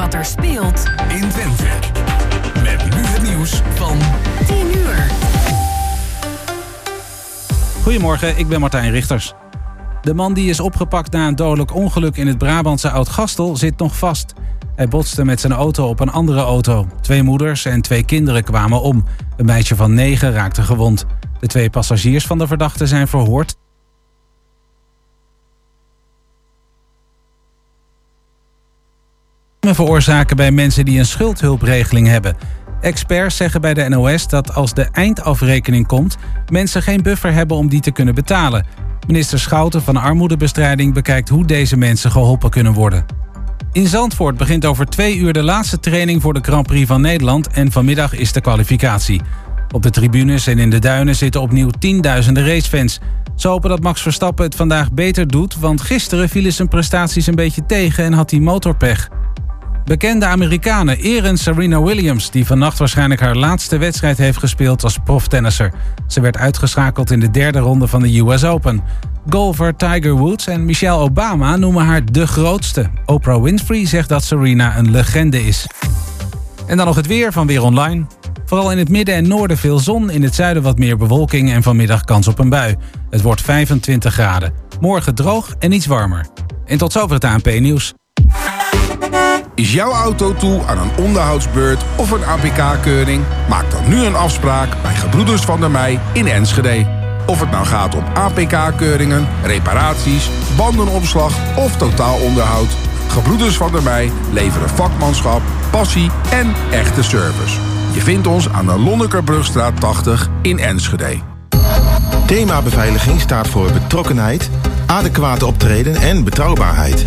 wat er speelt in Twente. Met nu het nieuws van 10 uur. Goedemorgen, ik ben Martijn Richters. De man die is opgepakt na een dodelijk ongeluk in het Brabantse Oud-Gastel zit nog vast. Hij botste met zijn auto op een andere auto. Twee moeders en twee kinderen kwamen om. Een meisje van negen raakte gewond. De twee passagiers van de verdachte zijn verhoord. Veroorzaken bij mensen die een schuldhulpregeling hebben. Experts zeggen bij de NOS dat als de eindafrekening komt, mensen geen buffer hebben om die te kunnen betalen. Minister Schouten van Armoedebestrijding bekijkt hoe deze mensen geholpen kunnen worden. In Zandvoort begint over twee uur de laatste training voor de Grand Prix van Nederland en vanmiddag is de kwalificatie. Op de tribunes en in de duinen zitten opnieuw tienduizenden racefans. Ze hopen dat Max Verstappen het vandaag beter doet, want gisteren vielen zijn prestaties een beetje tegen en had hij motorpech. Bekende Amerikanen eren Serena Williams, die vannacht waarschijnlijk haar laatste wedstrijd heeft gespeeld als proftennisser. Ze werd uitgeschakeld in de derde ronde van de US Open. Golfer Tiger Woods en Michelle Obama noemen haar de grootste. Oprah Winfrey zegt dat Serena een legende is. En dan nog het weer van Weer Online. Vooral in het midden en noorden veel zon, in het zuiden wat meer bewolking en vanmiddag kans op een bui. Het wordt 25 graden. Morgen droog en iets warmer. En tot zover het ANP-nieuws. Is jouw auto toe aan een onderhoudsbeurt of een APK-keuring? Maak dan nu een afspraak bij Gebroeders van der Mei in Enschede. Of het nou gaat om APK-keuringen, reparaties, bandenopslag of totaalonderhoud. Gebroeders van der Mei leveren vakmanschap, passie en echte service. Je vindt ons aan de Lonnekerbrugstraat 80 in Enschede. Thema beveiliging staat voor betrokkenheid, adequate optreden en betrouwbaarheid.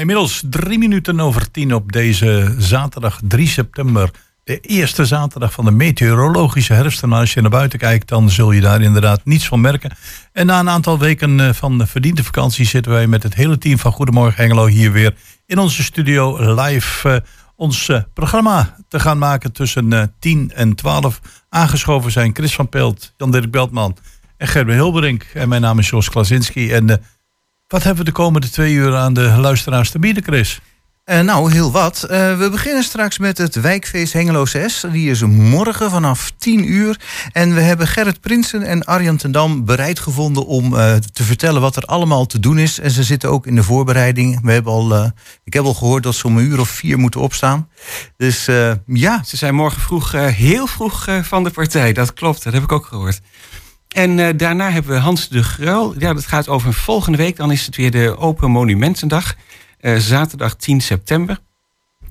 Inmiddels drie minuten over tien op deze zaterdag 3 september. De eerste zaterdag van de meteorologische herfst. En als je naar buiten kijkt, dan zul je daar inderdaad niets van merken. En na een aantal weken eh, van de verdiende vakantie zitten wij met het hele team van Goedemorgen Hengelo hier weer in onze studio live uh, ons uh, programma te gaan maken tussen uh, 10 en 12. Aangeschoven zijn Chris van Pelt, Jan-Dirk Beltman en Gerben Hilberink. En mijn naam is Jos Klasinski. En wat hebben we de komende twee uur aan de luisteraars te bieden, Chris? Uh, nou, heel wat. Uh, we beginnen straks met het wijkfeest Hengelo 6. Die is morgen vanaf 10 uur. En we hebben Gerrit Prinsen en Arjan ten Dam bereid gevonden om uh, te vertellen wat er allemaal te doen is. En ze zitten ook in de voorbereiding. We hebben al, ik heb al gehoord dat ze om een uur of vier moeten opstaan. Dus ja. Ze zijn morgen vroeg, heel vroeg van de partij. Dat klopt, dat heb ik ook gehoord. En uh, daarna hebben we Hans de Gruil. Ja, dat gaat over volgende week. Dan is het weer de Open Monumentendag. Uh, zaterdag 10 september.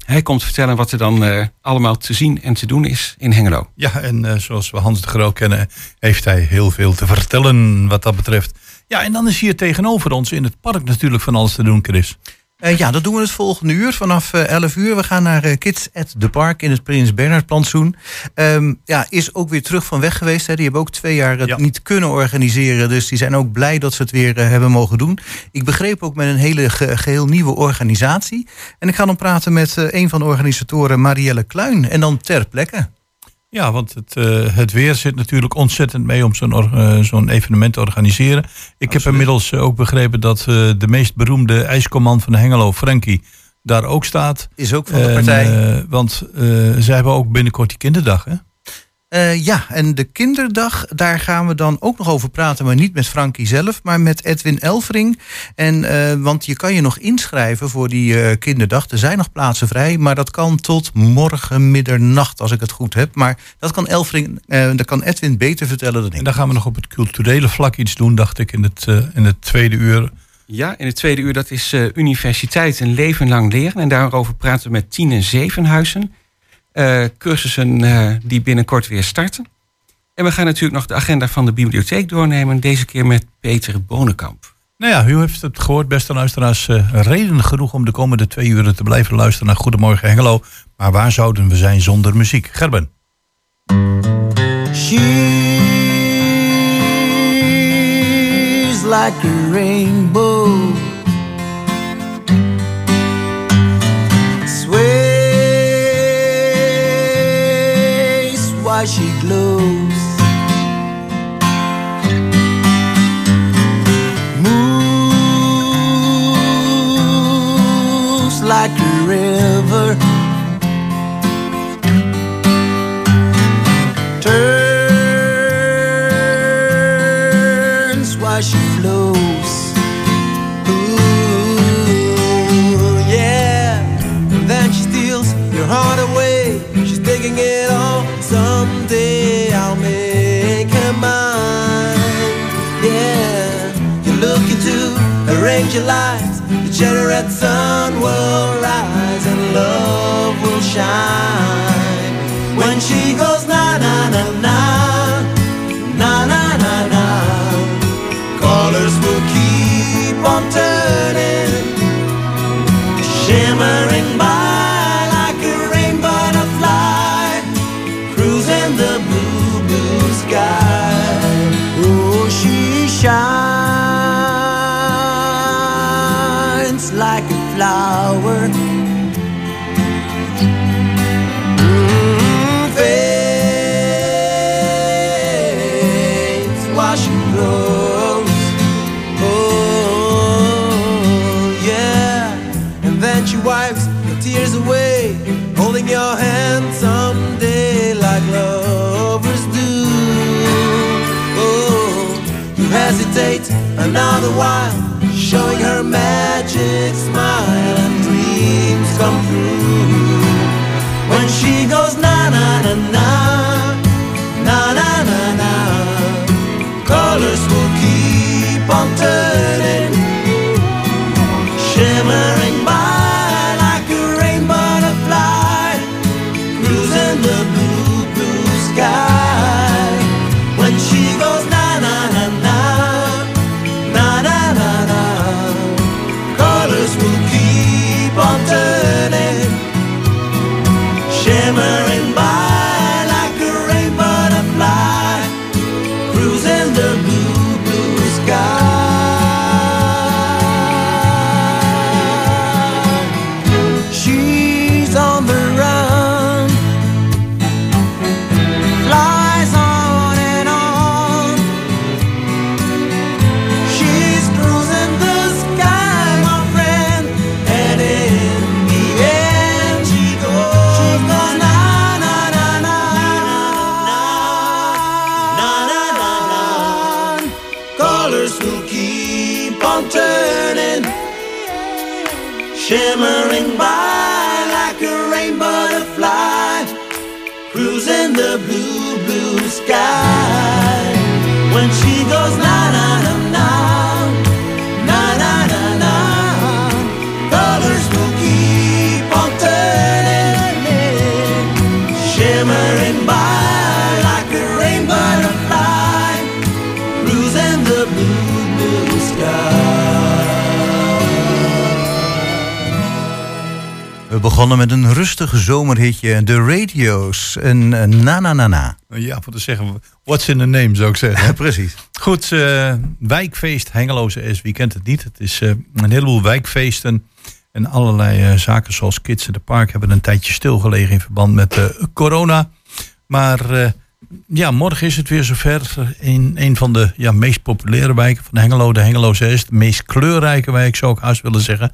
Hij komt vertellen wat er dan uh, allemaal te zien en te doen is in Hengelo. Ja, en zoals we Hans de Gruil kennen, heeft hij heel veel te vertellen wat dat betreft. Ja, en dan is hier tegenover ons in het park natuurlijk van alles te doen, Chris. Uh, ja, dat doen we het volgende uur vanaf uh, 11 uur. We gaan naar uh, Kids at the Park in het Prins Bernhard plantsoen. Um, ja, is ook weer terug van weg geweest. Hè. Die hebben ook twee jaar het ja. niet kunnen organiseren. Dus die zijn ook blij dat ze het weer hebben mogen doen. Ik begreep ook met een hele ge geheel nieuwe organisatie. En ik ga dan praten met een van de organisatoren, Marielle Kluin. En dan ter plekke. Ja, want het, uh, het weer zit natuurlijk ontzettend mee om zo'n uh, zo'n evenement te organiseren. Ik Absoluut. heb inmiddels ook begrepen dat de meest beroemde ijscommand van Hengelo, Frankie, daar ook staat. Is ook van de partij. want zij hebben ook binnenkort die kinderdag, hè? Uh, ja, en de kinderdag, daar gaan we dan ook nog over praten, maar niet met Frankie zelf, maar met Edwin Elvering. En, uh, want je kan je nog inschrijven voor die uh, kinderdag. Er zijn nog plaatsen vrij, maar dat kan tot morgen middernacht, als ik het goed heb. Maar dat kan Elvering, dat kan Edwin beter vertellen dan ik. En dan gaan we nog op het culturele vlak iets doen, dacht ik, in het, in het tweede uur. Ja, in het tweede uur, dat is Universiteit een leven lang leren. En daarover praten we met Tine Zevenhuizen. Uh, cursussen uh, die binnenkort weer starten. En we gaan natuurlijk nog de agenda van de bibliotheek doornemen. Deze keer met Peter Bonenkamp. Nou ja, u heeft het gehoord, beste luisteraars. Uh, reden genoeg om de komende twee uren te blijven luisteren naar Goedemorgen Hengelo. Maar waar zouden we zijn zonder muziek? Gerben. She's like a rainbow. Why she glows. Moves like a river. Your. The generate sun will rise and love will shine. When she goes na na na na zomerhitje, de radio's, een eh, na na na na. Ja, voor te zeggen, what's in the name zou ik zeggen. Precies. Goed, eh, wijkfeest Hengeloze S, wie kent het niet? Het is eh, een heleboel wijkfeesten en allerlei eh, zaken zoals Kids in the Park hebben een tijdje stilgelegen in verband met eh, corona. Maar eh, ja, morgen is het weer zover. In een van de ja, meest populaire wijken van Hengelo, de Hengeloze S, de meest kleurrijke wijk zou ik haast willen zeggen,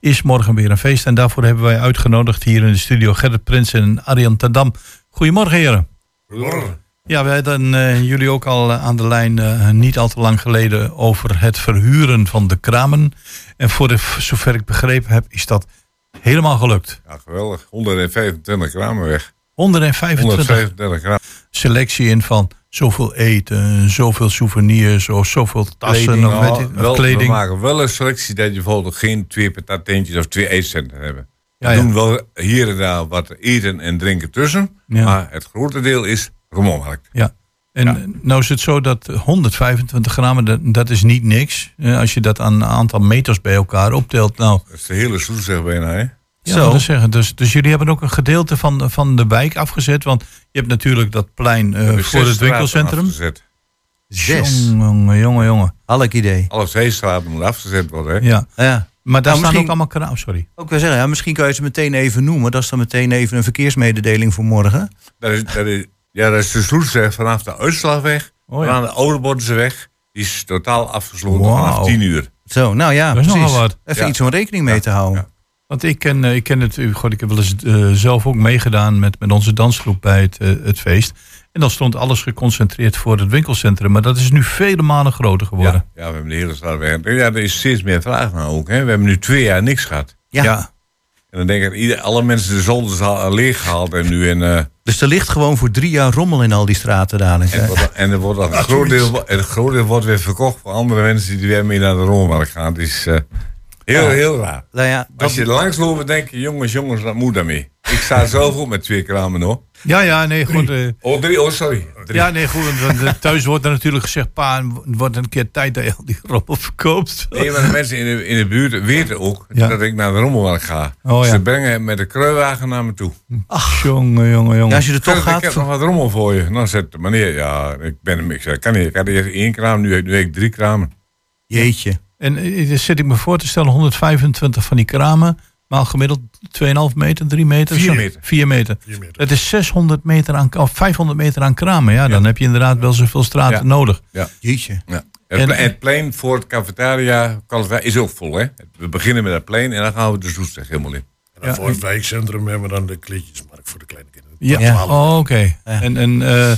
is morgen weer een feest. En daarvoor hebben wij uitgenodigd hier in de studio Gerrit Prins en Arjan Tadam. Goedemorgen heren. Goedemorgen. Ja, we hadden eh, jullie ook al eh, aan de lijn eh, niet al te lang geleden over het verhuren van de kramen. En voor de, zover ik begrepen heb, is dat helemaal gelukt. Ja, geweldig. 125 kramen weg. 125 125 kramen. Selectie in van zoveel eten, zoveel souvenirs of zoveel tassen Kleding, of weet ik, of wel, kleding. We maken wel een selectie dat je bijvoorbeeld geen twee patatentjes of twee eetcenten hebben. Ja, we ja. doen wel hier en daar wat eten en drinken tussen. Ja. Maar het grote deel is rommelmarkt. Ja. En nou is het zo dat 125 gram, dat, dat is niet niks. Als je dat aan een aantal meters bij elkaar optelt. Nou, Dat is de hele zeg bijna, hè? Ja, dat zeggen. Dus, dus jullie hebben ook een gedeelte van, van de wijk afgezet. Want je hebt natuurlijk dat plein eh, voor het winkelcentrum. afgezet. Zes. Jongen, jongen, jongen. Alk idee. Alle zeestraten moeten afgezet worden, hè? Ja. Ja. Maar daar Nou, staan misschien- ook allemaal kraam. Sorry. Ook wel zeggen, ja, misschien kan je ze meteen even noemen. Dat is dan meteen even een verkeersmededeling voor morgen. Dat is, dat is, ja, dat is de sloetsweg vanaf de Uitslagweg. Oh, ja. Aan de Ouderbordenseweg. Die is totaal afgesloten Wauw. vanaf 10 uur. Zo, nou ja, Dat is precies. nogal wat. Even Ja. iets om rekening mee te houden. Want ik ken, eh, ik ken het, god, ik heb wel eens eh, zelf ook meegedaan met, met onze dansgroep bij het, eh, het feest. En dan stond alles geconcentreerd voor het winkelcentrum. Maar dat is nu vele malen groter geworden. Ja, ja, we hebben de hele straat weg. Ja, er is steeds meer vraag naar ook. Hè. We hebben nu twee jaar niks gehad. Ja. En dan denk ik, ieder, alle mensen de zolders al leeg gehaald. En nu in, eh, Dus er ligt gewoon voor drie jaar rommel in al die straten dadelijk. en, wordt- en er wordt al een groot deel, een groot deel wordt weer verkocht voor andere mensen die weer mee naar de rommelmarkt gaan. Het is eh, heel, heel raar. Nou ja, dat, Als je er langs loopt, denk je, jongens, jongens, wat moet daarmee? Ik sta zelf ook met twee kramen hoor. Ja, ja, nee, goed. eh, Oh, drie, oh sorry. Drie. ja, nee, goed. want, eh, thuis wordt er natuurlijk gezegd, pa, het wordt een keer tijd dat je al die rommel verkoopt. Nee, maar de mensen in de, in de buurt weten ook Ja. dat ik naar de rommelmarkt ga. Oh, ja. Ze brengen hem met de kruiwagen naar me toe. Jongen, jongen, ja, jongen. als je er toch ik gaat... heb nog wat rommel voor je. Dan zegt de meneer, ja, ik ben hem. Ik zeg, kan niet. Ik had eerst één kraam, nu, nu heb ik drie kramen. Jeetje. En eh, dan zit ik me voor te stellen, 125 van die kramen, maar gemiddeld 2,5 meter, 3 meter? Vier zo? meter. 4 meter. Vier meter. Dat is 600 meter aan, of 500 meter aan kramen. Ja, dan heb je inderdaad wel zoveel straten Ja. nodig. Jeetje. Ja. Het, En- het plein voor het cafetaria cafetaria is ook vol. Hè? We beginnen met het plein en dan gaan we de zoetsteg helemaal in. En dan Ja. voor het wijkcentrum hebben we dan de kleedjesmarkt voor de kleine kinderen. Ja, Ja. Oh, oké. En, en eh,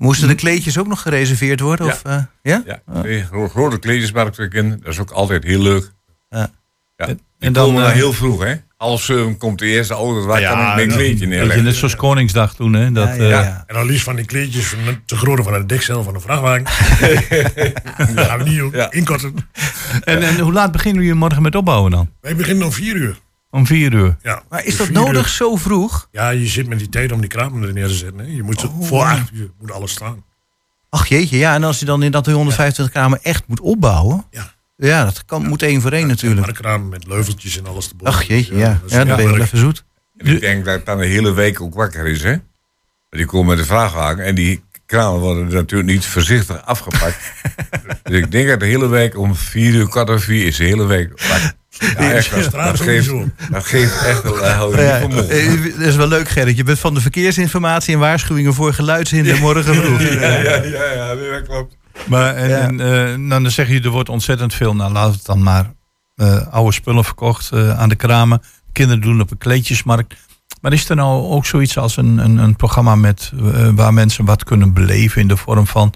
Moesten de kleedjes ook nog gereserveerd worden? Ja. Of, eh, ja? Ja, twee gro- grote kleedjesmarkt voor de kinderen. Dat is ook altijd heel leuk. Ja. Ja. En- dan, eh, heel vroeg, hè? Zeven komt de eerste auto. Waar Ja, kan ik mijn kleedje neerleggen? net zoals Koningsdag toen, hè? Dat, Ja, ja, eh. En dan liefst van die kleedjes van te grootte van een dekcel van een vrachtwagen. dat gaan we niet inkorten. en, en hoe laat beginnen jullie morgen met opbouwen dan? Wij beginnen om vier uur. Om 4 uur. Ja. Maar is Dus dat vier nodig uur- zo vroeg? Ja, je zit met die tijd om die kramen er neer te zetten. Hè. Je moet zo- voor acht uur moet alles staan. Ach jeetje, ja. En als je dan in dat 125 kamer echt moet opbouwen... Ja. Ja, dat kan, moet één voor één natuurlijk. Maar de kraam met leuveltjes en alles erboven. Ach jeetje, ja. Ja, dan ben je wel even zoet. En ik denk dat dan de hele week ook wakker is, hè? Die komen met de vrachtwagen en die kramen worden natuurlijk niet voorzichtig afgepakt. dus ik denk dat de hele week om vier uur, kwart over vier is de hele week wakker. Ja, echt, dat, geeft, dat geeft echt een je Ja, niet voor eh, mond. dat is wel leuk, Gerrit. Je bent van de verkeersinformatie en waarschuwingen voor geluidshinder morgen vroeg. Ja, ja, ja, dat klopt. Maar en, Ja. en, eh, nou, dan zeg je, er wordt ontzettend veel, nou laat het dan maar, eh, oude spullen verkocht eh, aan de kramen. Kinderen doen op een kleedjesmarkt. Maar is er nou ook zoiets als een, een, een programma met, eh, waar mensen wat kunnen beleven in de vorm van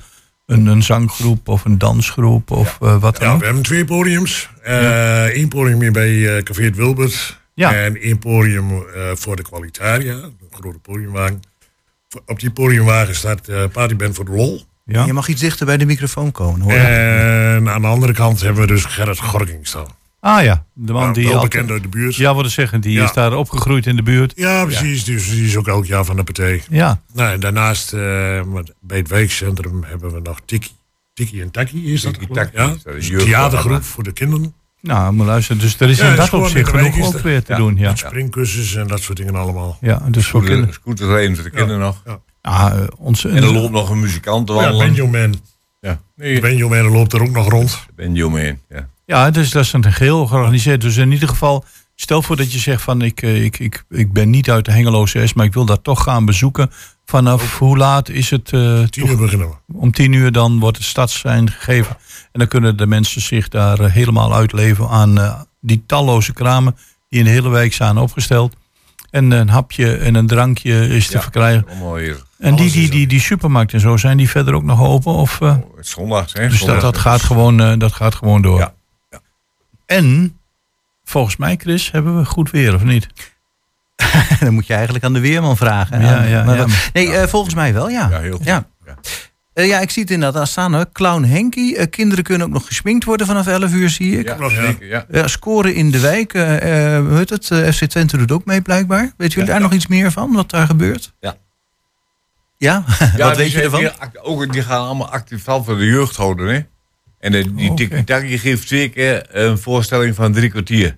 een, een zanggroep of een dansgroep of eh, wat dan Ja, ook? we hebben twee podiums. Eén podium hier bij eh, Café het Wilbert. Ja. En één podium eh, voor de Qualitaria. Een grote podiumwagen. Op die podiumwagen staat eh Partyband voor de Lol. Ja? Je mag iets dichter bij de microfoon komen. Hoor. En aan de andere kant hebben we dus Gerrit Gorking staan. Ah ja, de man die wel altijd- bekend uit de buurt. Ja, wilde zeggen, die Ja. is daar opgegroeid in de buurt. Ja, precies. Dus die is ook elk jaar van de partij. Ja, Nou, en daarnaast eh, met- bij het wijkcentrum hebben we nog Tiki. Tiki en Taki is dat? Tiki ik? Taki, Ja, Dus een theatergroep voor de kinderen. nou, maar luister, dus er is Ja, in dat opzicht genoeg ook weer te ja. doen. Ja. Met springkussens en dat soort dingen allemaal. ja, dus voor Scooter, kinderen. scooterrijden voor de kinderen nog. Ah, onze, En er loopt nog een muzikant te Oh Ja, wandelen. Benjamin. Ja, nee, Benjamin loopt er ook nog rond. Benjamin. Ja. Ja, dus dat is een geheel georganiseerd. Dus in ieder geval, stel voor dat je zegt van ik, eh, ik, ik, ik ben niet uit de Hengeloze S, maar ik wil dat toch gaan bezoeken. Vanaf hoe laat is het? eh, Tien uur beginnen we. om tien uur dan wordt het stadssijn gegeven. En dan kunnen de mensen zich daar eh, helemaal uitleven aan eh, die talloze kramen die in de hele wijk zijn opgesteld. En een hapje en een drankje is te Ja, verkrijgen. En die, die, die, die supermarkten en zo, zijn die verder ook nog open? Of, eh, Het is zondags, hè? dus dat, dat, gaat gewoon, eh, dat gaat gewoon door. Ja. En volgens mij, Chris, hebben we goed weer, of niet? Dan moet je eigenlijk aan de weerman vragen. Ja, ja, maar ja. wat- Nee, eh, volgens mij wel, ja. Ja, heel goed. Ja. Ja. Eh, ja, ik zie het inderdaad aan staan. Hoor. Clown Henky. Eh, kinderen kunnen ook nog gesminkt worden vanaf 11 uur, zie ik. Ja, Klopt, ja. zeker, ja. Ja, scoren in de wijk. hoe heet het? FC Twente doet ook mee, blijkbaar. Weet jullie Ja. daar nog iets meer van, wat daar gebeurt? Ja. Ja? Ja, wat die weet je ervan? act- ook, die gaan allemaal actief voor de jeugd houden, hè? En eh, die Oh. Tiki-Taki geeft zeker een voorstelling van drie kwartier.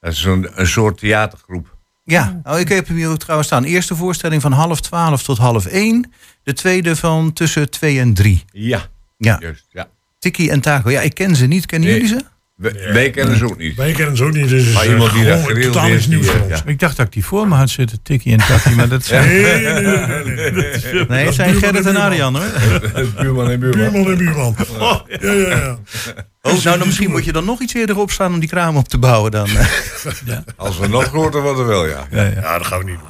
Dat is een, een soort theatergroep. Ja, oh, ik heb hem hier ook trouwens staan. Eerste voorstelling van half twaalf tot half één. De tweede van tussen twee en drie. Ja, Ja, juist. Ja. Tiki en Taco. Ja, ik ken ze niet. Kennen Nee. jullie ze? We- Wij kennen ze ook niet. Wij kennen ze ook niet. Dus Maar eh, iemand die dat totaal nieuws voor eh, ons. ja. Ik dacht dat ik die voor me had zitten, Tikkie en Takkie, maar dat zijn... Nee, nee, nee, nee, nee, nee. Nee, het zijn Gerrit en en. Arjan hoor. buurman en buurman. Buurman en buurman. Ja, ja, ja. Oh, nou, dan misschien moet je dan nog iets eerder opstaan om die kraam op te bouwen dan. eh. Als we nog groter worden, wel, ja. Ja, ja. Ja, dat gaan we niet doen.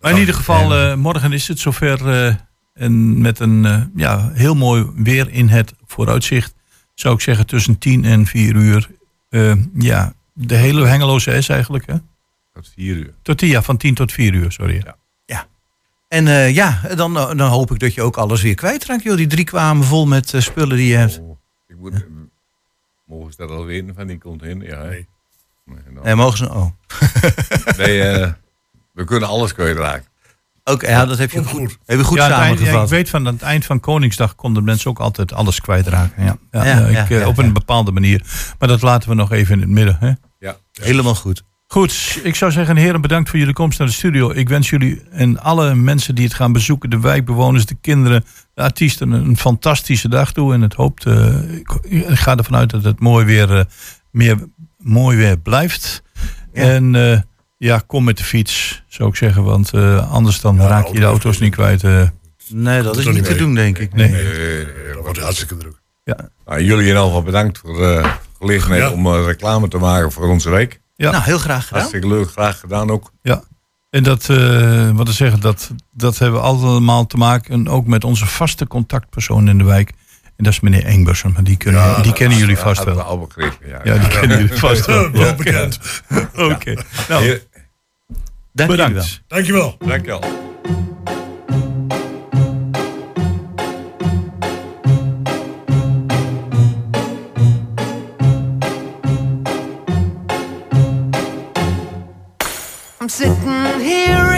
Maar in ieder geval, eh, morgen is het zover. eh, en met een eh, ja, heel mooi weer in het vooruitzicht. Zou ik zeggen tussen 10 en 4 uur. Eh, ja, de hele Hengeloze S eigenlijk. Hè? Tot vier uur. Tot, ja, van 10 tot 4 uur, sorry. Ja. En eh, ja, dan, dan hoop ik dat je ook alles weer kwijtraakt. Joh. Die drie kwamen vol met eh, spullen die je hebt. Oh, ik moet, eh, mogen ze dat al weten van die container? Ja, hè? Nee. Nee. Nee, mogen ze. Oh. Nee, eh, we kunnen alles kwijtraken. Oké, ja, dat heb je goed, heb je goed Ja, aan het eind- ja, samengevat. ik weet van aan het eind van Koningsdag konden mensen ook altijd alles kwijtraken. Ja. Ja, Ja, ja, ik, eh, ja, op ja. een bepaalde manier. Maar dat laten we nog even in het midden. Hè? Ja. Helemaal goed. Goed, ik zou zeggen, heren, bedankt voor jullie komst naar de studio. Ik wens jullie en alle mensen die het gaan bezoeken, de wijkbewoners, de kinderen, de artiesten, een fantastische dag toe. En het hoopt, eh, ik, ik ga ervan uit dat het mooi weer, eh, meer mooi weer blijft. Ja. En eh, ja, kom met de fiets, zou ik zeggen, want eh, anders dan raak je de auto- auto's niet kwijt. eh. Nee, dat is niet te doen, denk ik. Nee. Eh, eh, Dat wordt hartstikke druk. nou, jullie in ieder geval bedankt voor de gelegenheid Ja. om eh, reclame te maken voor onze week. Ja. Nou, heel graag gedaan. Hartstikke leuk, graag gedaan ook. Ja. En dat, eh, wat te zeggen, dat, dat hebben we allemaal te maken ook met onze vaste contactpersoon in de wijk. En dat is meneer Engbersen, maar die, kunnen, Ja, die kennen jullie Dat vast we wel. al begrepen. Ja, Ja, die kennen jullie vast wel. Wel Ja. bekend. Oké. Nou, Dank jullie wel. bedankt. Dankjewel. Dankjewel. I'm sitting here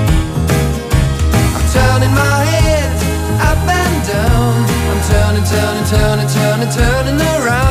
Turning my head up and down. I'm turning, turning, turning, turning, turning around,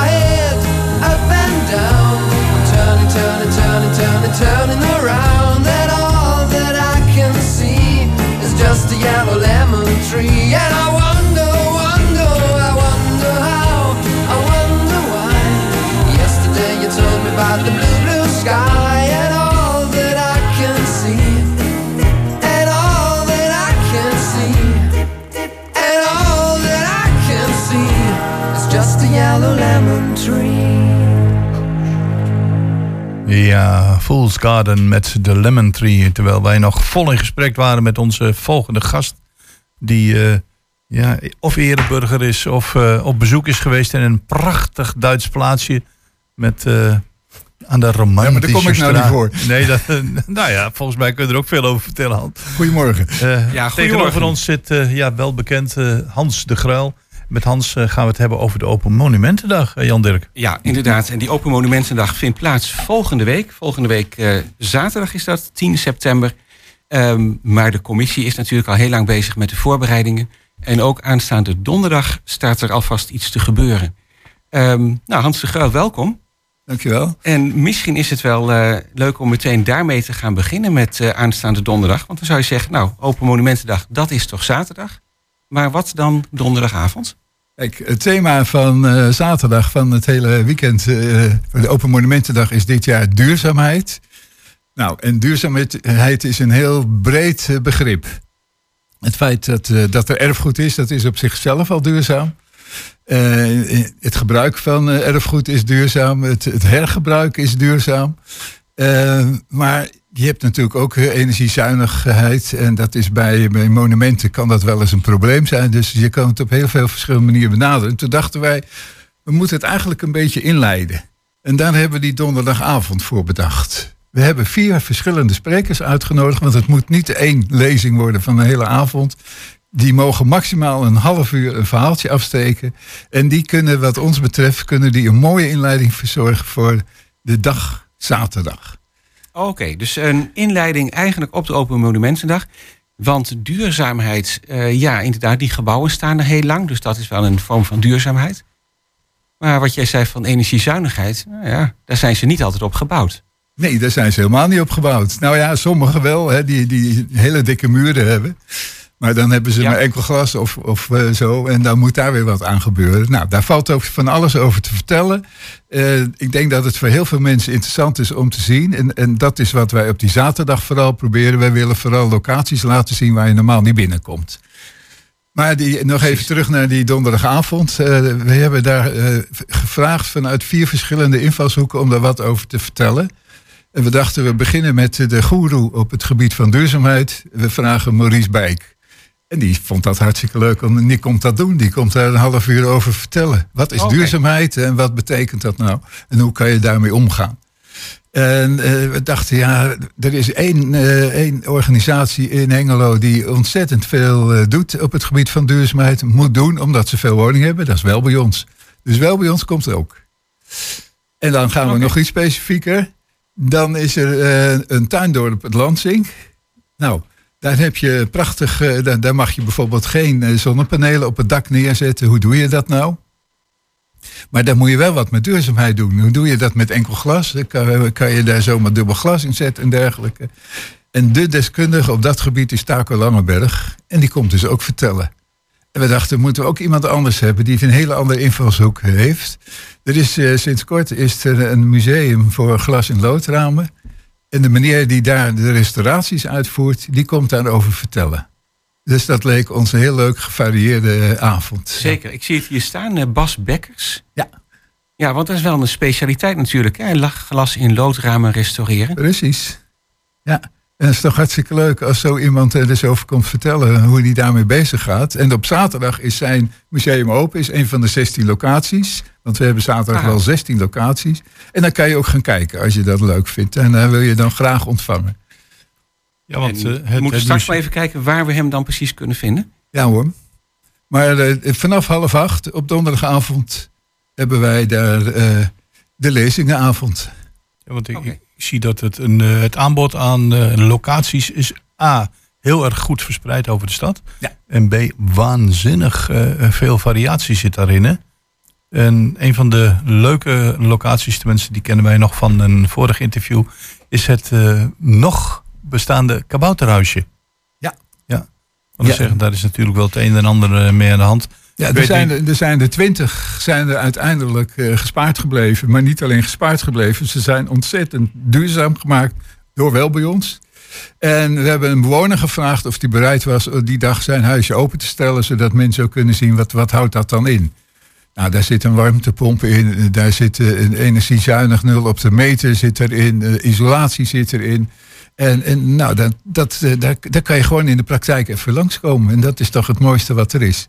turning, around. And all that I can see is just a yellow lemon tree. And I wonder, wonder, I wonder how, I wonder why. Yesterday you told me about the blue, blue sky. And all that I can see. And all that I can see. And all that I can see is just a yellow lemon Ja, Fool's Garden met de Lemon Tree. Terwijl wij nog vol in gesprek waren met onze volgende gast. Die eh, ja, of ereburger is of eh, op bezoek is geweest in een prachtig Duits plaatsje. Met eh, aan de romantische Ja, maar daar kom ik nou niet voor. Nee, dat, nou ja, volgens mij kun je er ook veel over vertellen, Hans. Goedemorgen. Ja, tegenover goedemorgen. ons zit ja, wel bekend eh, Hans de Gruil. Met Hans eh, gaan we het hebben over de Open Monumentendag, eh, Jan Dirk. Ja, inderdaad. En die Open Monumentendag vindt plaats volgende week. Volgende week eh, zaterdag is dat, 10 september. Ehm, maar de commissie is natuurlijk al heel lang bezig met de voorbereidingen. En ook aanstaande donderdag staat er alvast iets te gebeuren. Ehm, nou, Hans de Gruil, welkom. Dankjewel. En misschien is het wel eh, leuk om meteen daarmee te gaan beginnen met eh, aanstaande donderdag. Want dan zou je zeggen, nou, Open Monumentendag, dat is toch zaterdag? Maar wat dan donderdagavond? Kijk, het thema van eh, zaterdag van het hele weekend eh, de Open Monumentendag is dit jaar duurzaamheid. Nou, en duurzaamheid is een heel breed eh, begrip. Het feit dat, dat er erfgoed is, dat is op zichzelf al duurzaam. Het gebruik van erfgoed is duurzaam. Het, het hergebruik is duurzaam. Maar je hebt natuurlijk ook eh, energiezuinigheid. En dat is bij, bij monumenten kan dat wel eens een probleem zijn. Dus je kan het op heel veel verschillende manieren benaderen. En toen dachten wij, we moeten het eigenlijk een beetje inleiden. En daar hebben we die donderdagavond voor bedacht. We hebben vier verschillende sprekers uitgenodigd. Want het moet niet één lezing worden van de hele avond. Die mogen maximaal een half uur een verhaaltje afsteken. En die kunnen, wat ons betreft, kunnen die een mooie inleiding verzorgen voor de dag zaterdag. Oké, dus een inleiding eigenlijk op de Open Monumentendag. Want duurzaamheid, eh, ja, inderdaad, die gebouwen staan er heel lang. Dus dat is wel een vorm van duurzaamheid. Maar wat jij zei van energiezuinigheid, nou ja, daar zijn ze niet altijd op gebouwd. Nee, daar zijn ze helemaal niet op gebouwd. Nou ja, sommigen wel, hè, die, die hele dikke muren hebben. Maar dan hebben ze Ja. maar enkel glas of, of eh, zo. En dan moet daar weer wat aan gebeuren. Nou, daar valt ook van alles over te vertellen. Eh, ik denk dat het voor heel veel mensen interessant is om te zien. En, en dat is wat wij op die zaterdag vooral proberen. Wij willen vooral locaties laten zien waar je normaal niet binnenkomt. Maar die, nog even terug naar die donderdagavond. Eh, we hebben daar gevraagd vanuit vier verschillende invalshoeken om daar wat over te vertellen. En we dachten, we beginnen met de goeroe op het gebied van duurzaamheid. We vragen Maurice Bijk. En die vond dat hartstikke leuk. En die komt dat doen. Die komt daar een half uur over vertellen. Wat is duurzaamheid en wat betekent dat nou? En hoe kan je daarmee omgaan? En eh, we dachten, ja, er is één, eh, één organisatie in Hengelo die ontzettend veel eh, doet op het gebied van duurzaamheid. Moet doen, omdat ze veel woningen hebben. Dat is wel bij ons. Dus wel bij ons komt ook. En dan gaan we nog iets specifieker. Dan is er een tuindorp het Lansing. Nou, daar heb je prachtig, eh, daar, daar mag je bijvoorbeeld geen eh, zonnepanelen op het dak neerzetten. Hoe doe je dat nou? Maar dan moet je wel wat met duurzaamheid doen. Hoe doe je dat met enkel glas? Dan kan, je daar zomaar dubbel glas in zetten en dergelijke. En de deskundige op dat gebied is Taco Langeberg. En die komt dus ook vertellen. En we dachten, moeten we ook iemand anders hebben die een hele andere invalshoek heeft. Er is eh, sinds kort is er een museum voor glas- en loodramen. En de meneer die daar de restauraties uitvoert, die komt daarover vertellen. Dus dat leek ons een heel leuk gevarieerde eh, avond. Zeker, ik zie het hier staan, eh, Bas Bekkers. Ja. Ja, want dat is wel een specialiteit natuurlijk. Hè? Glas in loodramen restaureren. Precies. Ja, en het is toch hartstikke leuk als zo iemand er dus over komt vertellen hoe hij daarmee bezig gaat. En op zaterdag is zijn museum open, is een van de 16 locaties. Want we hebben zaterdag Ah. wel 16 locaties. En dan kan je ook gaan kijken als je dat leuk vindt. En daar wil je dan graag ontvangen. Ja, want eh, we het, moeten het straks maar even kijken waar we hem dan precies kunnen vinden. Ja hoor. Maar eh, vanaf half acht op donderdagavond hebben wij daar eh, de lezingenavond. Ja, want ik, ik zie dat het, een, eh, het aanbod aan eh, locaties is A, heel erg goed verspreid over de stad. Ja. En B, waanzinnig eh, veel variatie zit daarin. Hè? En een van de leuke locaties, tenminste die kennen wij nog van een vorig interview, is het nog bestaande kabouterhuisje. Ja. Ja. Want Ja. zeggen, daar is natuurlijk wel het een en ander mee aan de hand. Ja, er zijn, er, er zijn er twintig zijn er uiteindelijk eh, gespaard gebleven. Maar niet alleen gespaard gebleven. Ze zijn ontzettend duurzaam gemaakt door wel bij ons. En we hebben een bewoner gevraagd of hij bereid was eh, die dag zijn huisje open te stellen. Zodat mensen ook kunnen zien wat, wat houdt dat dan in. Nou, daar zit een warmtepomp in. eh, Daar zit een energiezuinig nul op de meter zit erin. isolatie zit erin. En, en nou, dat, dat, daar, daar kan je gewoon in de praktijk even langskomen. En dat is toch het mooiste wat er is.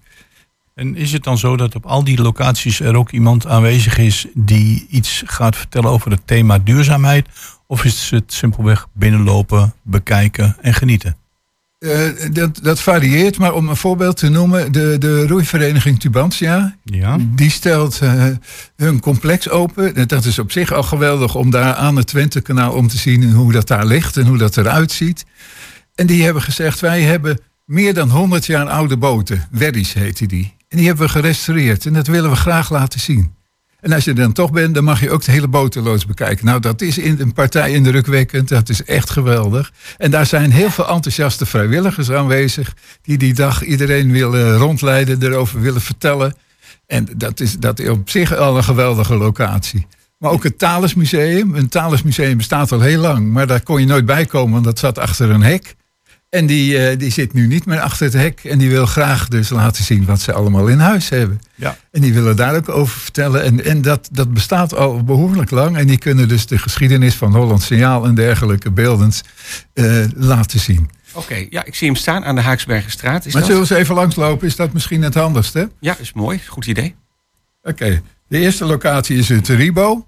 En is het dan zo dat op al die locaties er ook iemand aanwezig is die iets gaat vertellen over het thema duurzaamheid? Of is het simpelweg binnenlopen, bekijken en genieten? Eh, dat, dat varieert, maar om een voorbeeld te noemen, de, de roeivereniging Tubantia, Ja. die stelt eh, hun complex open. Dat is op zich al geweldig om daar aan het Twentekanaal om te zien hoe dat daar ligt en hoe dat eruit ziet. En die hebben gezegd, wij hebben meer dan 100 jaar oude boten, Weddies heette die. En die hebben we gerestaureerd en dat willen we graag laten zien. En als je er dan toch bent, dan mag je ook de hele botenloods bekijken. Nou, dat is in een partij indrukwekkend. Dat is echt geweldig. En daar zijn heel veel enthousiaste vrijwilligers aanwezig. Die die dag iedereen willen rondleiden, erover willen vertellen. En dat is, dat is op zich al een geweldige locatie. Maar ook het Thalesmuseum. Een Thalesmuseum bestaat al heel lang. Maar daar kon je nooit bij komen, want dat zat achter een hek. En die, eh, die zit nu niet meer achter het hek. En die wil graag dus laten zien wat ze allemaal in huis hebben. Ja. En die willen daar ook over vertellen. En, en dat, dat bestaat al behoorlijk lang. En die kunnen dus de geschiedenis van Holland Signaal en dergelijke beeldens eh, laten zien. Oké, ja, ik zie hem staan aan de Haaksbergenstraat. Is maar dat? zullen we eens even langslopen? Is dat misschien het handigste? Ja, is mooi. Goed idee. Oké, de eerste locatie is het Ribo.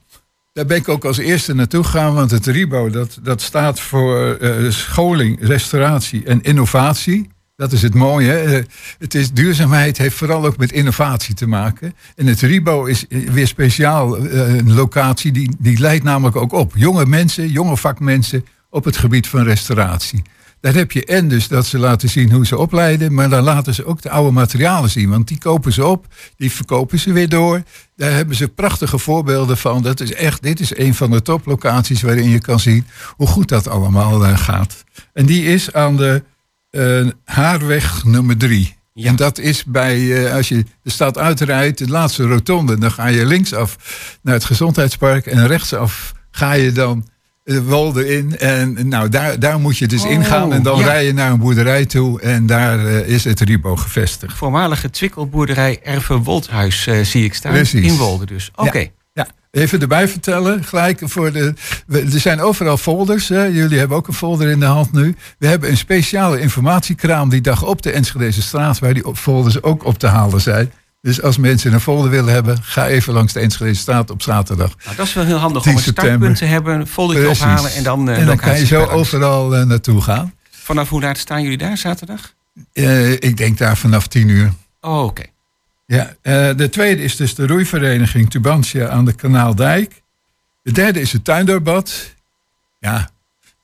Daar ben ik ook als eerste naartoe gegaan, want het Ribo dat, dat staat voor eh, scholing, restauratie en innovatie. Dat is het mooie. hè. Eh, het is, duurzaamheid heeft vooral ook met innovatie te maken. En het Ribo is eh, weer speciaal eh, een locatie die, die leidt namelijk ook op. Jonge mensen, jonge vakmensen op het gebied van restauratie. Daar heb je en dus dat ze laten zien hoe ze opleiden, maar dan laten ze ook de oude materialen zien. Want die kopen ze op, die verkopen ze weer door. Daar hebben ze prachtige voorbeelden van. Dat is echt, dit is een van de toplocaties waarin je kan zien hoe goed dat allemaal eh, gaat. En die is aan de eh, Haarweg nummer drie. En dat is bij, eh, als je de stad uitrijdt, de laatste rotonde, dan ga je linksaf naar het gezondheidspark en rechtsaf ga je dan Wolde in. En nou, daar, daar moet je dus Oh, ingaan. En dan ja. rij je naar een boerderij toe. En daar eh, is het Ribo gevestigd. Voormalige twikkelboerderij Erve Woldhuis eh, zie ik staan. Precies. In Wolde dus. Oké. Ja, ja. Even erbij vertellen, gelijk voor de. we- er zijn overal folders. Hè. Jullie hebben ook een folder in de hand nu. We hebben een speciale informatiekraam die dag op de Enschedeze straat, waar die folders ook op te halen zijn. Dus als mensen een folder willen hebben, ga even langs de Enschedeze straat op zaterdag. Nou, dat is wel heel handig 10 om een september. startpunt te hebben, een foldertje ophalen en dan eh en dan kan je zo overal eh, naartoe gaan. Vanaf hoe laat staan jullie daar zaterdag? Eh, ik denk daar vanaf tien uur. Oh, oké. Ja, eh, de tweede is dus de roeivereniging Tubantia aan de Kanaaldijk. De derde is het tuindoorbad. Ja,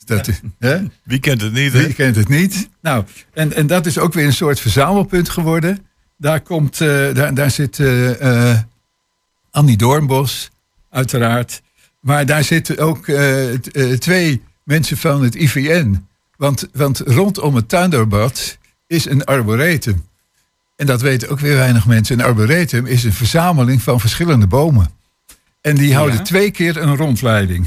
dat is, hè? Wie kent het niet, hè? Wie kent het niet? Nou, en, en dat is ook weer een soort verzamelpunt geworden. Daar, komt, eh, daar, daar zit eh, eh, Annie Doornbos, uiteraard. Maar daar zitten ook twee mensen van het IVN. Want, want rondom het tuindoorbad is een arboretum. En dat weten ook weer weinig mensen. Een arboretum is een verzameling van verschillende bomen. En die houden Ja. twee keer een rondleiding.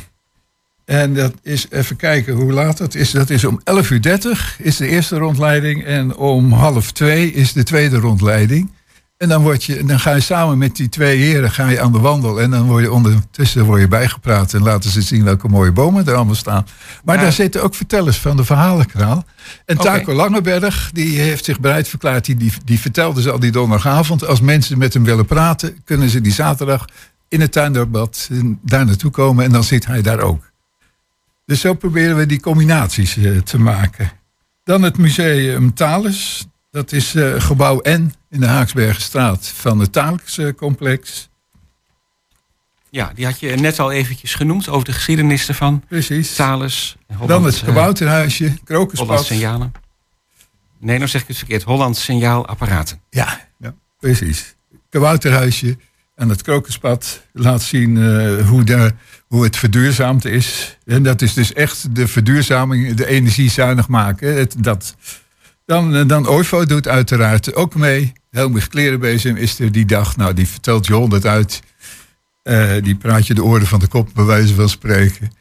En dat is, even kijken hoe laat dat is. Dat is om 11.30 uur 30 is de eerste rondleiding. En om half twee is de tweede rondleiding. En dan, word je, dan ga je samen met die twee heren ga je aan de wandel. En dan word je ondertussen word je bijgepraat. En laten ze zien welke mooie bomen er allemaal staan. Maar Ja. daar zitten ook vertellers van de verhalenkraal. En. Taco Langeberg, die heeft zich bereid verklaard. Die, die, die vertelde ze al die donderdagavond. Als mensen met hem willen praten, kunnen ze die zaterdag in het tuindoorbad eh, daar naartoe komen. En dan zit hij daar ook. Dus zo proberen we die combinaties eh, te maken. Dan het museum Thales. Dat is eh, gebouw N in de Haaksbergenstraat van het Thales eh, complex. Ja, die had je net al eventjes genoemd over de geschiedenis ervan. Precies. Thales. Dan het kabouterhuisje, Hollands Krokuspad. signalen. Nee, nou zeg ik het verkeerd. Hollands signaalapparaten. Ja, ja, precies. Kabouterhuisje en het Krokuspad laat zien eh, hoe, de, hoe het verduurzaamd is. En dat is dus echt de verduurzaming, de energiezuinig maken. Het, dat. Dan, eh, dan OIFO doet uiteraard ook mee. Helmig Klerenbezem is er die dag. Nou, die vertelt je honderd uit. Eh, die praat je de oren van de kop, bij wijze van spreken.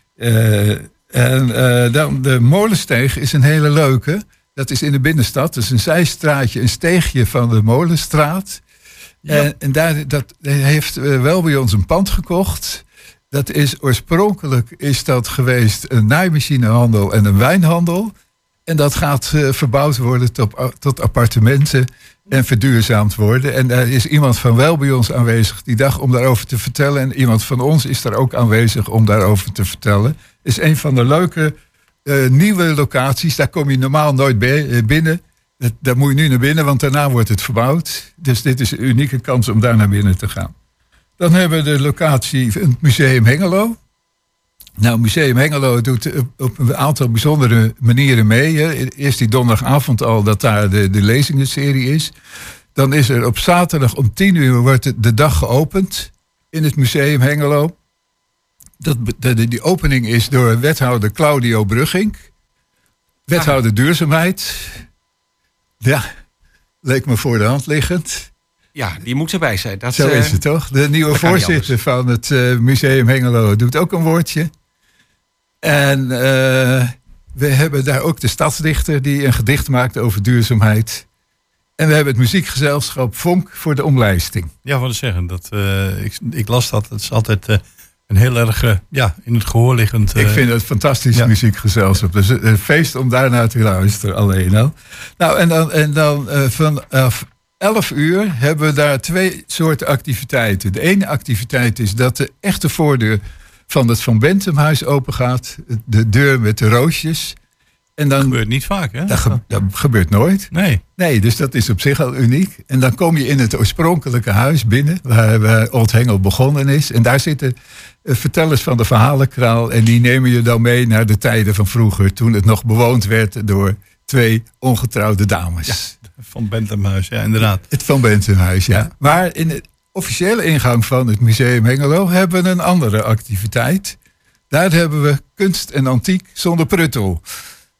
En dan de Molensteeg is een hele leuke. Dat is in de binnenstad. Dat is een zijstraatje, een steegje van de Molenstraat. En, en daar dat heeft eh, wel bij ons een pand gekocht. Dat is oorspronkelijk is dat geweest een naaimachinehandel en een wijnhandel. En dat gaat eh, verbouwd worden tot, tot appartementen en verduurzaamd worden. En daar is iemand van wel bij ons aanwezig die dag om daarover te vertellen. En iemand van ons is daar ook aanwezig om daarover te vertellen. Is een van de leuke eh, nieuwe locaties. Daar kom je normaal nooit bij- eh, binnen. Dat, daar moet je nu naar binnen, want daarna wordt het verbouwd. Dus dit is een unieke kans om daar naar binnen te gaan. Dan hebben we de locatie, het Museum Hengelo. Nou, Museum Hengelo doet op- op een aantal bijzondere manieren mee. Hè. Eerst die donderdagavond al dat daar de, de lezingenserie is. Dan is er op zaterdag om 10 uur wordt de- dag geopend in het Museum Hengelo. Dat, die opening is door wethouder Claudio Brugging. Wethouder duurzaamheid. Ja, leek me voor de hand liggend. Ja, die moet erbij zijn. Dat, Zo eh, is het toch? De nieuwe voorzitter van het eh, Museum Hengelo doet ook een woordje. En eh, we hebben daar ook de stadsdichter die een gedicht maakt over duurzaamheid. En we hebben het muziekgezelschap Vonk voor de omlijsting. Ja, wat zeggen. Dat, eh, ik, ik las dat. Het is altijd eh, een heel erg eh, ja, in het gehoor liggend. Ik eh, vind het fantastisch ja. muziekgezelschap. Dus een feest om daarnaar te luisteren alleen al. Nou, en dan, en dan eh, vanaf 11 uur hebben we daar twee soorten activiteiten. De ene activiteit is dat de echte voordeur van het Van Bentumhuis open gaat. De deur met de roosjes. En dan, gebeurt niet vaak, hè? dat, ge- dat gebeurt nooit. Nee. Nee, dus dat is op zich al uniek. En dan kom je in het oorspronkelijke huis binnen, waar, waar Old Hengel begonnen is. En daar zitten eh, vertellers van de verhalenkraal. En die nemen je dan mee naar de tijden van vroeger, toen het nog bewoond werd door twee ongetrouwde dames. Van Benthemhuis, ja, inderdaad. Het Van Bentenhuis, ja. Maar in de officiële ingang van het Museum Hengelo hebben we een andere activiteit. Daar hebben we kunst en antiek zonder pruttel,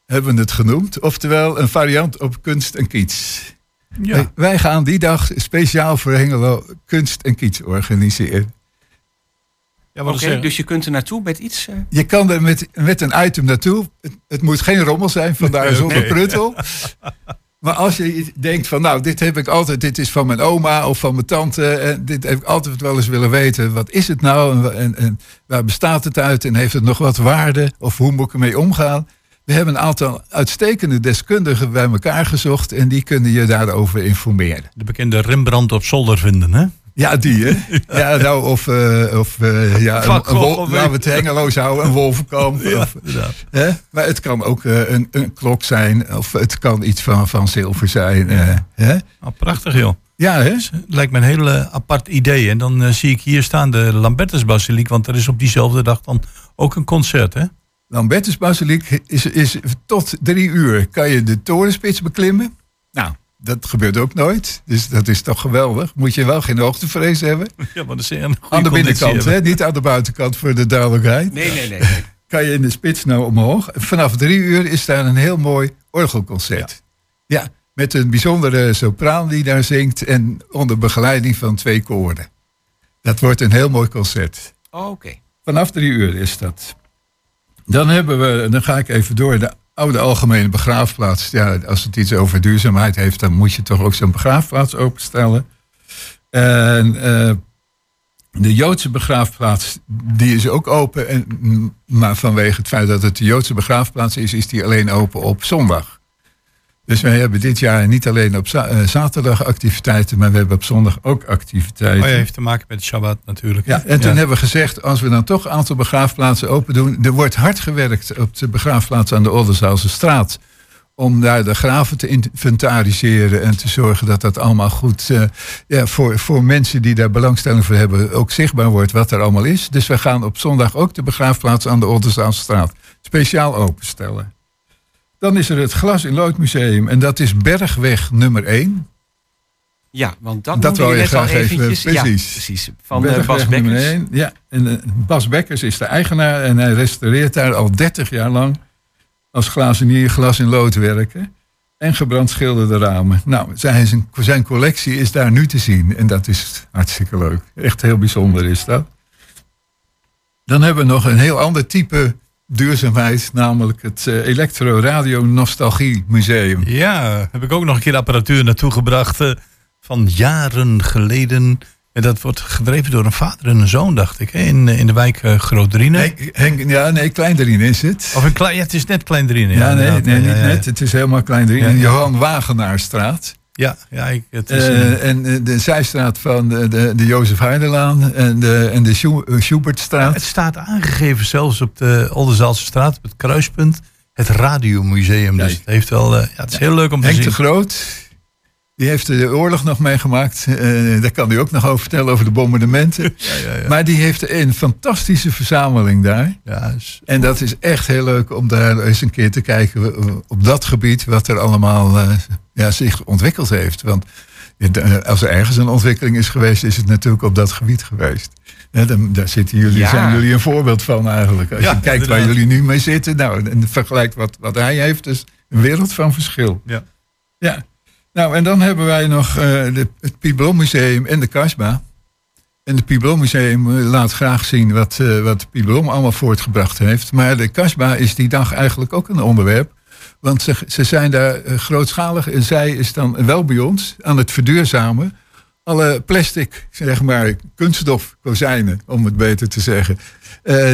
hebben we het genoemd. Oftewel een variant op kunst en kiets. Ja. Wij, wij gaan die dag speciaal voor Hengelo kunst en kiets organiseren. Ja, Oké, dus je kunt er naartoe met iets. eh, Je kan er met, met een item naartoe. Het, het moet geen rommel zijn, vandaar Nee, zonder pruttel. Maar als je denkt van nou, dit heb ik altijd, dit is van mijn oma of van mijn tante. En dit heb ik altijd wel eens willen weten. Wat is het nou en, en, en waar bestaat het uit? En heeft het nog wat waarde? Of hoe moet ik ermee omgaan? We hebben een aantal uitstekende deskundigen bij elkaar gezocht. En die kunnen je daarover informeren. De bekende Rembrandt op zolder vinden, hè? Ja, die hè? Ja, nou, of, eh, of eh, ja, een, laten we het hengeloos houden, een wolvenkamp. Ja, of, inderdaad. hè? Maar het kan ook eh, een, een klok zijn, of het kan iets van, van zilver zijn. eh, hè? Nou, prachtig, joh. Ja, hè? Het lijkt me een heel apart idee. En dan zie ik hier staan de Lambertusbasiliek, want er is op diezelfde dag dan ook een concert, hè? Lambertus Basiliek is, is tot drie uur kan je de torenspits beklimmen. Dat gebeurt ook nooit. Dus dat is toch geweldig. Moet je wel geen hoogtevrees hebben. Ja, maar dat is een goede Aan de binnenkant, hè? niet aan de buitenkant voor de duidelijkheid. Nee, nee, nee. nee. kan je in de spits nou omhoog. Vanaf drie uur is daar een heel mooi orgelconcert. Ja, met een bijzondere sopraan die daar zingt en onder begeleiding van twee koren. Dat wordt een heel mooi concert. Oh, Oké. Vanaf drie uur is dat. Dan hebben we, dan ga ik even door, de oude algemene begraafplaats. Ja, als het iets over duurzaamheid heeft, dan moet je toch ook zo'n begraafplaats openstellen. En eh, de Joodse begraafplaats, die is ook open. En, maar vanwege het feit dat het de Joodse begraafplaats is, is die alleen open op zondag. Dus wij hebben dit jaar niet alleen op za- eh, zaterdag activiteiten, maar we hebben op zondag ook activiteiten. Oh ja, heeft te maken met de Shabbat natuurlijk. Ja, en toen hebben we gezegd, als we dan toch een aantal begraafplaatsen open doen. Er wordt hard gewerkt op de begraafplaats aan de Oldenzaalse straat. Om daar de graven te inventariseren en te zorgen dat dat allemaal goed eh, ja, voor, voor mensen die daar belangstelling voor hebben ook zichtbaar wordt wat er allemaal is. Dus we gaan op zondag ook de begraafplaats aan de Oldenzaalse straat speciaal openstellen. Dan is er het Glas in Lood Museum en dat is Bergweg nummer 1. Ja, want dat, Dat wil je net al graag even, eventjes. Ja, precies. precies. Van eh, Bergweg Bas Bekkers. Ja, en eh, Bas Bekkers is de eigenaar en hij restaureert daar al 30 jaar lang als glazenier glas in lood werken. En gebrandschilderde ramen. Nou, zijn, zijn, zijn collectie is daar nu te zien. En dat is hartstikke leuk. Echt heel bijzonder is dat. Dan hebben we nog een heel ander type duurzaamheid. Namelijk het eh, Electro Radio Nostalgie Museum. Ja, heb ik ook nog een keer apparatuur naartoe gebracht eh, van jaren geleden. En dat wordt gedreven door een vader en een zoon, dacht ik, hè, in, eh, in de wijk uh. Nee, Henk, ja, nee, Klein is het. Of een klein, ja, het is net Klein-Driene. Ja, nee, inderdaad. nee, Ja, niet ja, ja. net. Het is helemaal Klein Ja, ja. Johan Wagenaarstraat. Ja, ja ik, het is... Eh, en eh, de zijstraat van de, de, de Jozef Heidelaan en de, en de eh, Schubertstraat. het staat aangegeven zelfs op de Oldenzaalse straat, op het kruispunt, het Radiomuseum. Dus het heeft wel, ja, het is heel leuk om te Henk zien. de Groot, die heeft de oorlog nog meegemaakt. Eh, daar kan hij ook nog over vertellen, over de bombardementen. Maar die heeft een fantastische verzameling daar. Ja, is- En dat is echt heel leuk om daar eens een keer te kijken eh, op dat gebied, wat er allemaal eh, ja, zich ontwikkeld heeft. Want ja, de- als er ergens een ontwikkeling is geweest, is het natuurlijk op dat gebied geweest. Ja, dan, daar zitten jullie, Ja. zijn jullie een voorbeeld van eigenlijk. Als Ja, je kijkt waar jullie nu mee zitten, nou, en vergelijkt wat, wat hij heeft, is een wereld van verschil. Ja. Ja. Nou, en dan hebben wij nog eh, de, het Piblon Museum en de Kasbah. En het Piblon Museum eh, laat graag zien wat, eh wat Piblon allemaal voortgebracht heeft. Maar de Kasbah is die dag eigenlijk ook een onderwerp. Want ze, ze zijn daar grootschalig en zij is dan wel bij ons aan het verduurzamen. Alle plastic, zeg maar, kunststofkozijnen, om het beter te zeggen.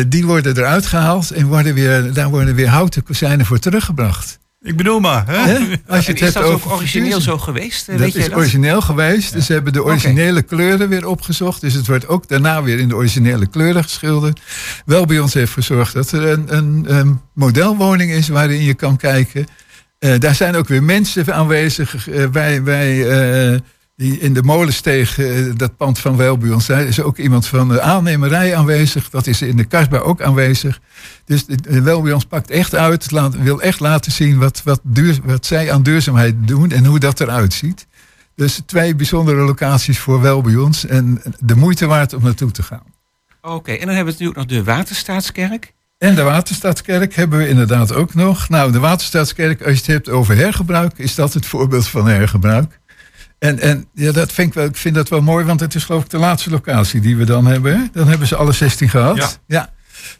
die worden eruit gehaald en worden weer, daar worden weer houten kozijnen voor teruggebracht. Ik bedoel maar, hè? Als je het is hebt dat ook origineel zo geweest? Eh, Dat Weet is dat? origineel geweest. Dus ze hebben de originele kleuren weer opgezocht. Dus het wordt ook daarna weer in de originele kleuren geschilderd. Wel bij ons heeft gezorgd dat er een, een, een modelwoning is waarin je kan kijken. Eh, daar zijn ook weer mensen aanwezig. Eh, wij, wij eh, die in de molensteeg, eh, dat pand van Welbuons, daar is ook iemand van de aannemerij aanwezig. Dat is in de Kasbah ook aanwezig. Dus Welbuons pakt echt uit, laat, wil echt laten zien wat, wat, duur, wat zij aan duurzaamheid doen en hoe dat eruit ziet. Dus twee bijzondere locaties voor Welbuons en de moeite waard om naartoe te gaan. Oké, en dan hebben we natuurlijk nog de Waterstaatskerk. En de Waterstaatskerk hebben we inderdaad ook nog. Nou, de Waterstaatskerk, als je het hebt over hergebruik, is dat het voorbeeld van hergebruik. En, en ja, dat vind ik, wel, ik vind dat wel mooi, want het is geloof ik de laatste locatie die we dan hebben. hè? Dan hebben ze alle 16 gehad. Ja.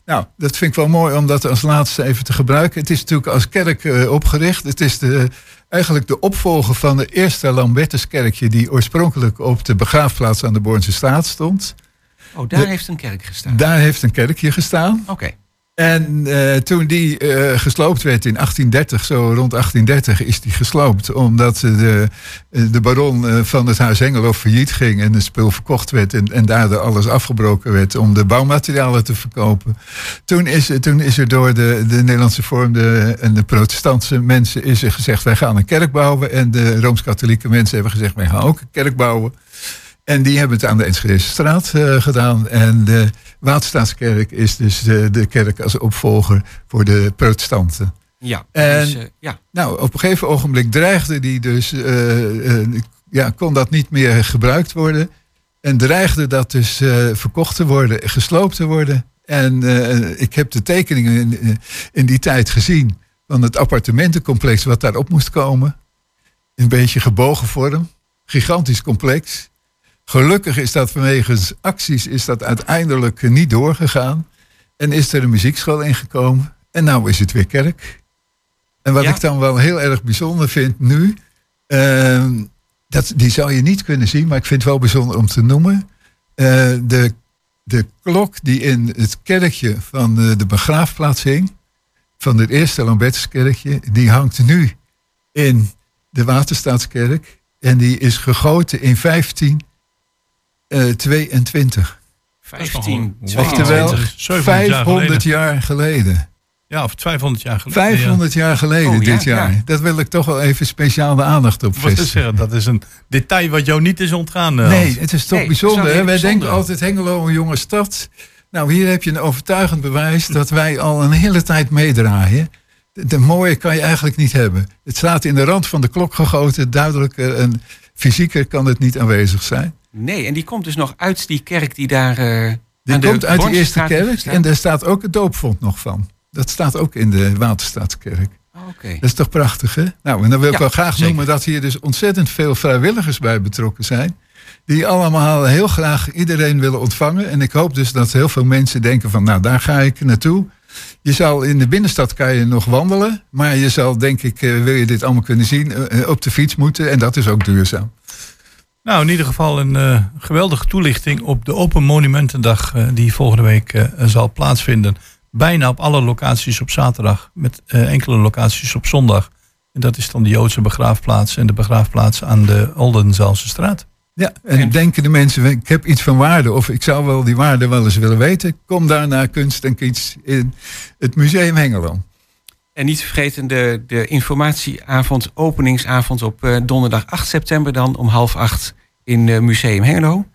Nou, dat vind ik wel mooi om dat als laatste even te gebruiken. Het is natuurlijk als kerk eh, opgericht. Het is de, eigenlijk de opvolger van de eerste Lambertuskerkje... die oorspronkelijk op de begraafplaats aan de Bornse Straat stond. Oh, daar De- heeft een kerk gestaan. Daar heeft een kerkje gestaan. Oké. En eh, toen die eh, gesloopt werd in 1830, zo rond 1830 is die gesloopt. Omdat de, eh, de baron van het Huis Hengelo failliet ging en het spul verkocht werd. En, en daardoor alles afgebroken werd om de bouwmaterialen te verkopen. Toen is, toen is er door de, de Nederlandse vormde en de protestantse mensen is er gezegd wij gaan een kerk bouwen. En de Rooms-Katholieke mensen hebben gezegd wij gaan ook een kerk bouwen. En die hebben het aan de Enschedese straat gedaan. En de Waterstaatskerk is dus de, de kerk als opvolger voor de protestanten. Ja, En- dus, eh, ja. Nou, op een gegeven ogenblik dreigde die dus, eh, eh, ja, kon dat niet meer gebruikt worden. En dreigde dat dus eh, verkocht te worden, gesloopt te worden. En eh, ik heb de tekeningen in, in die tijd gezien van het appartementencomplex wat daarop moest komen. Een beetje gebogen vorm, gigantisch complex. Gelukkig is dat vanwege acties is dat uiteindelijk eh, niet doorgegaan. En is er een muziekschool ingekomen. En nou is het weer kerk. En wat Ja. ik dan wel heel erg bijzonder vind nu. ehm, dat, die zou je niet kunnen zien, maar ik vind het wel bijzonder om te noemen. Eh, de, de klok die in het kerkje van de, de begraafplaats hing. Van het eerste Lambertuskerkje. Die hangt nu in de Waterstaatskerk. En die is gegoten in 1522. 15, Oftewel 500 jaar geleden. Ja, of 500 jaar geleden. 500 jaar geleden Oh, ja, dit jaar. ja. Dat wil ik toch wel even speciaal de aandacht op vestigen. zeggen, dat is een detail wat jou niet is ontgaan. eh, Nee, het is toch Nee, bijzonder. hè? Wij denken altijd Hengelo een jonge stad. Nou, hier heb je een overtuigend bewijs dat wij al een hele tijd meedraaien. De, de mooie kan je eigenlijk niet hebben. Het staat in de rand van de klok gegoten. Duidelijker en fysieker kan het niet aanwezig zijn. Nee, en die komt dus nog uit die kerk die daar. eh Die komt uit de eerste kerk en daar staat ook het doopvond nog van. Dat staat ook in de Waterstaatskerk. Oh, Oké. Dat is toch prachtig, hè? Nou, en dan wil ik Ja, wel graag zeker. noemen dat hier dus ontzettend veel vrijwilligers bij betrokken zijn. Die allemaal heel graag iedereen willen ontvangen. En ik hoop dus dat heel veel mensen denken van, nou, daar ga ik naartoe. Je zal in de binnenstad kan je nog wandelen. Maar je zal, denk ik, eh, wil je dit allemaal kunnen zien, eh, op de fiets moeten. En dat is ook duurzaam. Nou, in ieder geval een eh, geweldige toelichting op de Open Monumentendag eh, die volgende week eh, zal plaatsvinden. Bijna op alle locaties op zaterdag, met enkele locaties op zondag. En dat is dan de Joodse begraafplaats en de begraafplaats aan de Oldenzaalse straat. Ja, en denken de mensen, ik heb iets van waarde. Of ik zou wel die waarde wel eens willen weten. Kom daar naar Kunst en Kiets in het Museum Hengelo. En niet te vergeten de, de informatieavond, openingsavond op eh, donderdag 8 september dan om half acht in eh, Museum Hengelo.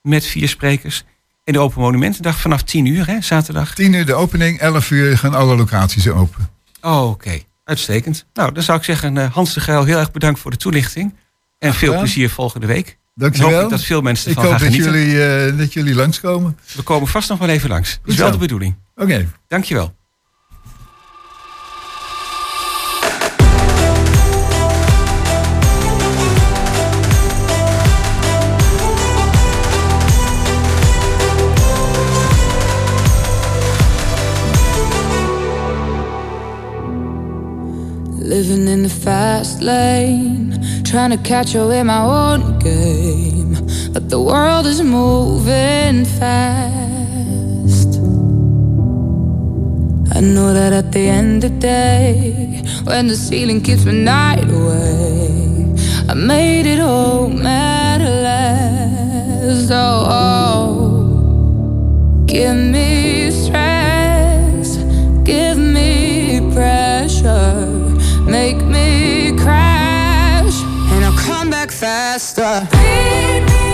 Met vier sprekers. En de Open Monumentendag vanaf 10 uur, hè, zaterdag. 10 uur de opening, 11 uur gaan alle locaties open. Oh, oké. Uitstekend. Nou, dan zou ik zeggen, eh, Hans de Geil, heel erg bedankt voor de toelichting. En veel gedaan. plezier volgende week. Dankjewel. Hoop ik dat veel mensen Ik ervan hoop gaan dat genieten. jullie, dat jullie langskomen. We komen vast nog wel even langs. Dat is wel zo. de bedoeling. Oké. Dankjewel. Living in the fast lane, trying to catch up in my own game. But the world is moving fast. I know that at the end of the day, when the ceiling keeps my night away, I made it home at last. Oh, oh. give me stress, give me pressure, faster.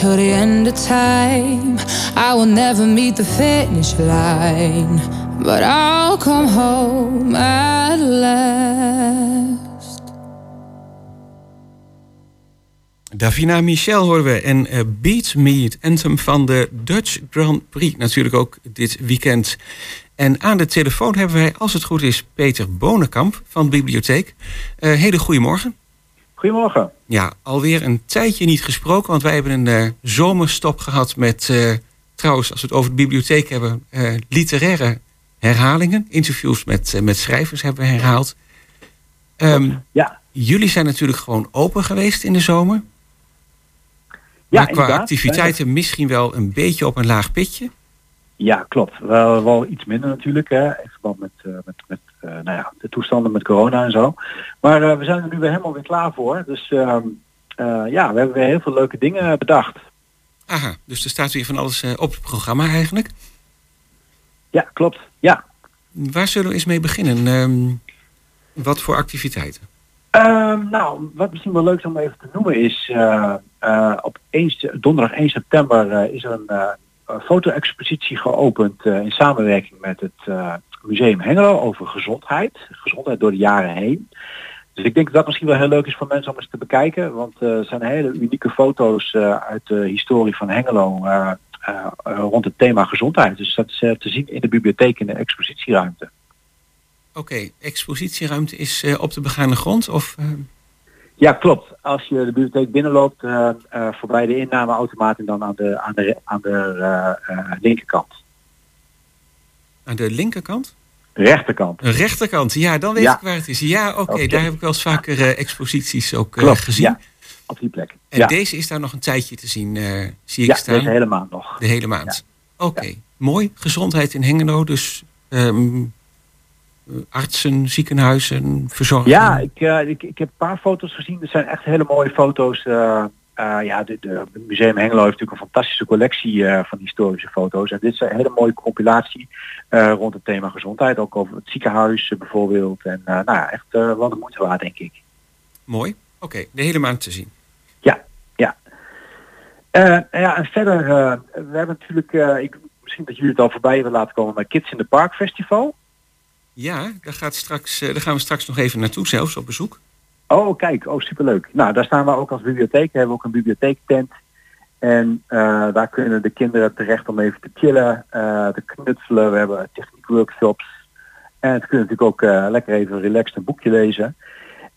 Till the end of time, I will never meet the finish line. but I'll come home at last. Davina Michel horen we en eh, Beat Me, het anthem van de Dutch Grand Prix. Natuurlijk ook dit weekend. En aan de telefoon hebben wij, als het goed is, Peter Bonenkamp van de Bibliotheek. Eh hele goedemorgen. Goedemorgen. Ja, alweer een tijdje niet gesproken, want wij hebben een eh, zomerstop gehad met, eh, trouwens, als we het over de bibliotheek hebben, eh, literaire herhalingen. Interviews met, met schrijvers hebben we herhaald. Ehm, ja. Jullie zijn natuurlijk gewoon open geweest in de zomer. Ja, maar qua inderdaad. activiteiten misschien wel een beetje op een laag pitje. Ja, klopt. Wel, wel iets minder natuurlijk, hè, in verband met, eh, met, met eh, nou ja, de toestanden met corona en zo. Maar eh, we zijn er nu weer helemaal weer klaar voor. Dus ehm, eh, ja, we hebben weer heel veel leuke dingen bedacht. Aha, dus er staat weer van alles op het programma eigenlijk. Ja, klopt. Ja. Waar zullen we eens mee beginnen? Ehm, wat voor activiteiten? Ehm, nou, wat misschien wel leuk is om even te noemen is, op 1, se- donderdag 1 september is er een foto-expositie geopend eh, in samenwerking met het eh, Museum Hengelo over gezondheid. Gezondheid door de jaren heen. Dus ik denk dat dat misschien wel heel leuk is voor mensen om eens te bekijken. Want eh, er zijn hele unieke foto's eh, uit de historie van Hengelo eh, eh, eh, rond het thema gezondheid. Dus dat is eh, te zien in de bibliotheek in de expositieruimte. Oké, expositieruimte is eh, op de begane grond of... Ja, klopt. Als je de bibliotheek binnenloopt, eh, voorbij de innameautomaat en dan aan de, aan de, aan de eh, linkerkant. aan de linkerkant? Rechterkant. Rechterkant, ja, dan weet Ja. ik waar het is. Ja, oké, daar heb ik wel eens vaker exposities ook Klopt, gezien. ja. Op die plek. En ja. deze is daar nog een tijdje te zien, zie ik Ja, staan. deze hele maand nog. De hele maand. Oké, mooi. Gezondheid in Hengelo, dus ehm, eh, artsen, ziekenhuizen, verzorging. Ja, ik, eh, ik, ik heb een paar foto's gezien. Er zijn echt hele mooie foto's. eh, eh, ja, de, de, het Museum Hengelo heeft natuurlijk een fantastische collectie eh, van historische foto's. En dit is een hele mooie compilatie eh, rond het thema gezondheid. Ook over het ziekenhuis eh, bijvoorbeeld. En eh, nou ja, echt eh, wel de moeite waard, denk ik. Mooi. Oké, de hele maand te zien. Ja, ja. Eh, ja, en verder, eh, we hebben natuurlijk, eh, ik, misschien dat jullie het al voorbij hebben laten komen, maar Kids in the Park Festival. Ja, daar, gaat straks, eh, daar gaan we straks nog even naartoe, zelfs op bezoek. Oh, kijk, oh, superleuk. Nou, daar staan we ook als bibliotheek. We hebben ook een bibliotheektent. En eh, daar kunnen de kinderen terecht om even te chillen, eh, te knutselen. We hebben techniekworkshops. En het kunnen natuurlijk ook lekker even relaxed een boekje lezen.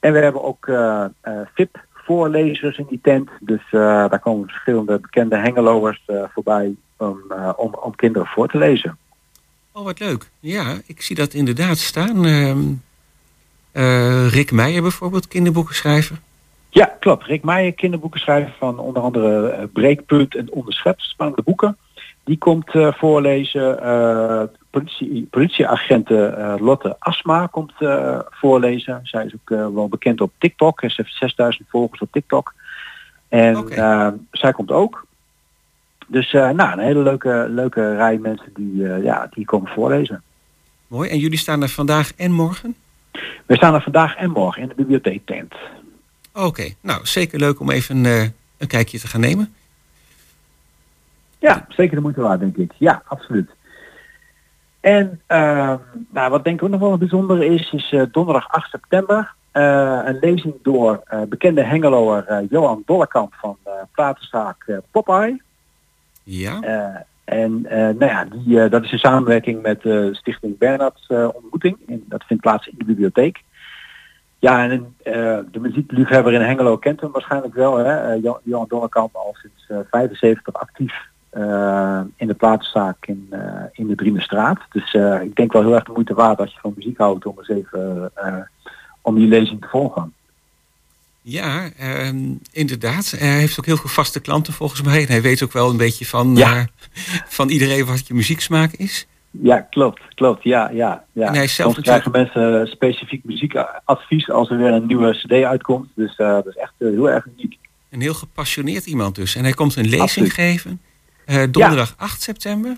En we hebben ook eh, VIP-voorlezers in die tent. Dus daar komen verschillende bekende hengeloers eh, voorbij om, om kinderen voor te lezen. Oh, wat leuk. Ja, ik zie dat inderdaad staan. Ehm, eh, Rick Meijer bijvoorbeeld, kinderboekenschrijver. Ja, klopt. Rick Meijer, kinderboekenschrijver van onder andere eh, Breekpunt en Onderschept, spannende boeken. Die komt eh, voorlezen. Politie, politieagenten Lotte Asma komt voorlezen. Zij is ook wel bekend op TikTok. Ze heeft 6000 volgers op TikTok. En zij komt ook. Dus eh, nou, een hele leuke, leuke rij mensen die, eh, ja, die komen voorlezen. Mooi. En jullie staan er vandaag en morgen? We staan er vandaag en morgen in de bibliotheektent. Oké, nou zeker leuk om even eh, een kijkje te gaan nemen. Ja, zeker de moeite waard, denk ik. Ja, absoluut. En ehm, nou, wat denk ik ook nog wel een bijzonder is, is donderdag 8 september een lezing door bekende Hengeloer Johan Dollekamp van eh platenzaak Popeye. Ja. Eh, en eh, nou ja, die, eh, dat is in samenwerking met Stichting Bernard eh, Ontmoeting. En dat vindt plaats in de bibliotheek. Ja, en de muziekliefhebber in Hengelo kent hem waarschijnlijk wel. Hè? Johan Donnerkamp al sinds eh 75 actief in de platenzaak in, in de Driemenstraat. Dus ik denk wel heel erg de moeite waard als je van muziek houdt om eens even om die lezing te volgen. Ja, ehm, inderdaad. Hij heeft ook heel veel vaste klanten volgens mij. En hij weet ook wel een beetje van, Ja. eh, van iedereen wat je muzieksmaak is. Ja, klopt, klopt. Ja, ja, ja. En hij zelf Soms krijgen mensen eh, specifiek muziekadvies als er weer een nieuwe cd uitkomt. Dus eh, dat is echt heel erg uniek. Een heel gepassioneerd iemand dus. En hij komt een lezing Absoluut. geven. donderdag 8 september.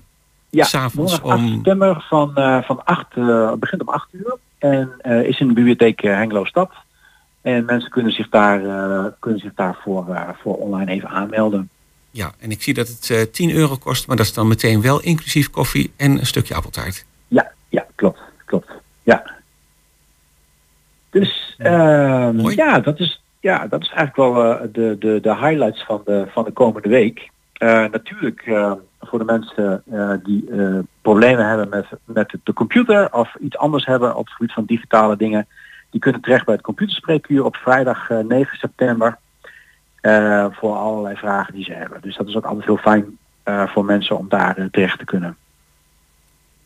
Ja, S'avonds donderdag 8 om... september van, van 8, eh, begint om 8 uur. En is in de bibliotheek Hengelo Stad. En mensen kunnen zich, daar, eh, kunnen zich daarvoor eh, voor online even aanmelden. Ja, en ik zie dat het eh, uh, 10 euro kost, maar dat is dan meteen wel inclusief koffie en een stukje appeltaart. Ja, ja, klopt, klopt. Ja. Dus ja, ehm, dat is, ja, dat is eigenlijk wel de, de, de highlights van de, van de komende week. natuurlijk ehm, voor de mensen die problemen hebben met, met de computer of iets anders hebben op het gebied van digitale dingen die kunnen terecht bij het computerspreekuur op vrijdag eh, 9 september. eh, voor allerlei vragen die ze hebben. Dus dat is ook altijd heel fijn eh, voor mensen om daar eh, terecht te kunnen.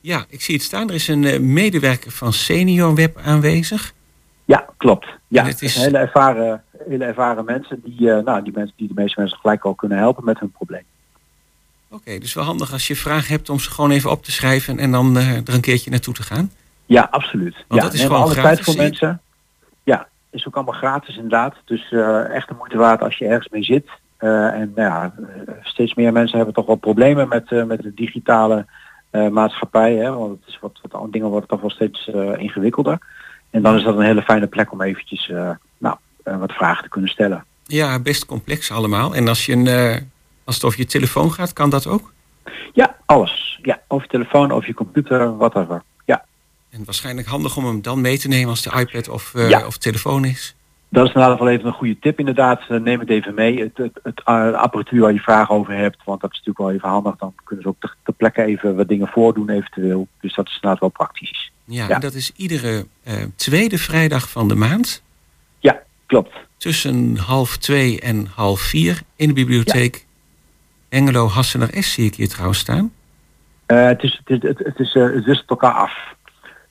Ja, ik zie het staan. Er is een eh, medewerker van Senior Web aanwezig. Ja, klopt. Ja, En het is- hele ervaren, hele ervaren mensen die, eh, nou, die mensen die de meeste mensen gelijk al kunnen helpen met hun probleem. Oké, dus wel handig als je vragen hebt om ze gewoon even op te schrijven en dan eh, er een keertje naartoe te gaan. Ja, absoluut. Want ja, dat is gewoon alle gratis, tijd voor mensen. Ja, is ook allemaal gratis inderdaad. Dus eh, echt de moeite waard als je ergens mee zit. Eh, en nou ja, eh, steeds meer mensen hebben toch wel problemen met, eh, met de digitale maatschappij. Hè? Want het is wat, wat dingen worden toch wel steeds ingewikkelder. En dan is dat een hele fijne plek om eventjes nou, wat vragen te kunnen stellen. Ja, best complex allemaal. En als, je een, als het over je telefoon gaat, kan dat ook? Ja, alles. Ja, over je telefoon, over je computer, whatever. Ja. En waarschijnlijk handig om hem dan mee te nemen als de iPad of, eh, Ja. of telefoon is. Dat is inderdaad wel even een goede tip inderdaad. Eh, Neem het even mee. Het, het, het eh, apparatuur waar je vragen over hebt. Want dat is natuurlijk wel even handig. Dan kunnen ze ook ter, ter plekke even wat dingen voordoen eventueel. Dus dat is inderdaad wel praktisch. Ja, Ja. en dat is iedere tweede vrijdag van de maand. Ja, klopt. Tussen half twee en half vier in de bibliotheek Engelo Hassener S zie ik hier trouwens staan. Het, is, het, is, het, het, is, het wisselt elkaar af.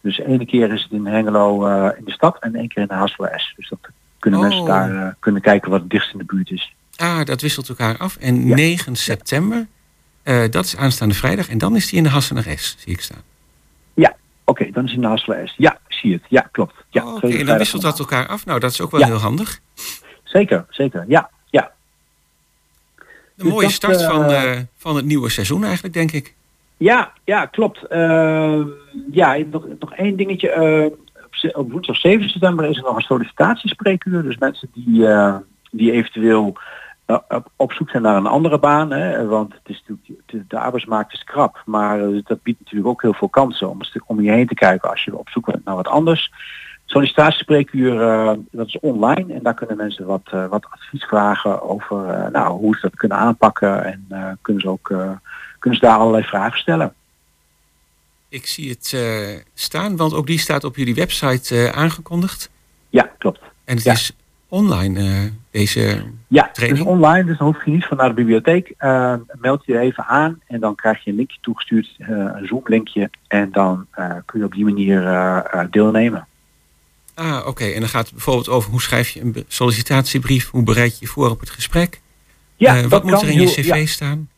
Dus ene keer is het in Hengelo eh, in de stad en één keer in de Hassel S. Dus dat kunnen Oh. mensen daar eh, kunnen kijken wat het dichtst in de buurt is. Ah, dat wisselt elkaar af. En 9 september, eh, dat is aanstaande vrijdag. En dan is die in de Hassener S, zie ik staan. Ja, oké, dan is het in de Hassel S. Ja, zie het. Ja, klopt. Ja, Oké, tweede en dan wisselt dat elkaar af. Nou, dat is ook wel Ja. heel handig. Zeker, zeker. Ja, ja. Een Dus mooie dat, start van, van het nieuwe seizoen eigenlijk, denk ik. Ja, ja, klopt. Ehm, ja, nog, nog één dingetje. eh, op, woensdag 7 september is er nog een sollicitatiespreekuur. Dus mensen die, eh, die eventueel eh, op, zoek zijn naar een andere baan. Hè, want het is natuurlijk, de, arbeidsmarkt is krap. Maar eh, dat biedt natuurlijk ook heel veel kansen om, om je heen te kijken als je op zoek bent naar wat anders. Sollicitatiespreekuur, dat is online en daar kunnen mensen wat, wat advies vragen over nou, hoe ze dat kunnen aanpakken en kunnen, ze ook, kunnen ze daar allerlei vragen stellen. Ik zie het eh, staan, want ook die staat op jullie website eh, aangekondigd. Ja, klopt. En het Ja. is online, eh, deze Ja, training. dus online, dus dan hoef je niet van naar de bibliotheek. Meld je even aan en dan krijg je een linkje toegestuurd, een Zoom linkje. En dan kun je op die manier deelnemen. Ah, oké. En dan gaat het bijvoorbeeld over hoe schrijf je een sollicitatiebrief, hoe bereid je je voor op het gesprek. Ja, dat wat moet er in je heel- cv ja. staan?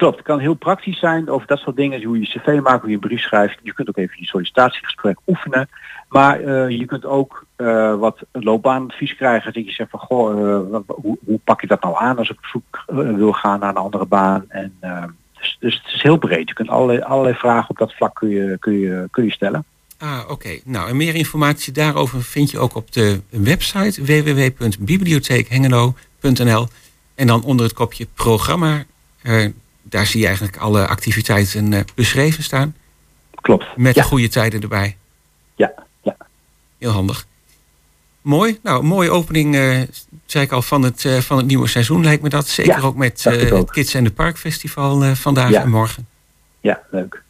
Klopt, het kan heel praktisch zijn over dat soort dingen. Hoe je cv maakt, hoe je een brief schrijft. Je kunt ook even je sollicitatiegesprek oefenen. Maar eh, je kunt ook eh, wat loopbaanadvies krijgen. Dat je zegt van, goh, eh, hoe, hoe pak je dat nou aan als ik zoek wil gaan naar een andere baan. En, dus, dus het is heel breed. Je kunt allerlei, allerlei vragen op dat vlak kun je, kun je, kun je stellen. Ah, oké. Nou, en meer informatie daarover vind je ook op de website www.bibliotheekhengelo.nl. En dan onder het kopje programma, daar zie je eigenlijk alle activiteiten eh, beschreven staan. Klopt. Met Ja. goede tijden erbij. Ja, ja. Heel handig. Mooi. Nou, mooie opening, eh, zei ik al, van het, eh, van het nieuwe seizoen lijkt me dat. Zeker Ja, ook met het. Kids en the Park Festival vandaag Ja. en morgen. Ja, leuk.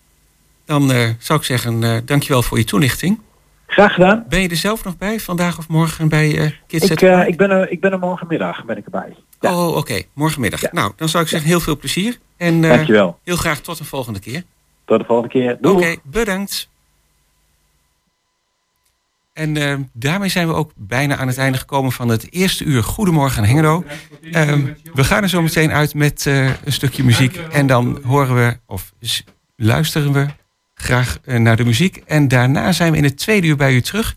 Dan zou ik zeggen, dankjewel voor je toelichting. Graag gedaan. Ben je er zelf nog bij, vandaag of morgen bij Kids Ik, the Park? ik, ben er, ik ben er morgenmiddag ben ik erbij. Oh, oké. Morgenmiddag. Nou, dan zou ik zeggen heel veel plezier. En Dankjewel. heel graag tot een volgende keer. Tot de volgende keer. Oké, Doei. bedankt. En eh, daarmee zijn we ook bijna aan het einde gekomen van het eerste uur Goedemorgen Hengelo. Ehm, we gaan er zo meteen uit met eh, een stukje muziek. En dan horen we, of luisteren we graag naar de muziek. En daarna zijn we in het tweede uur bij u terug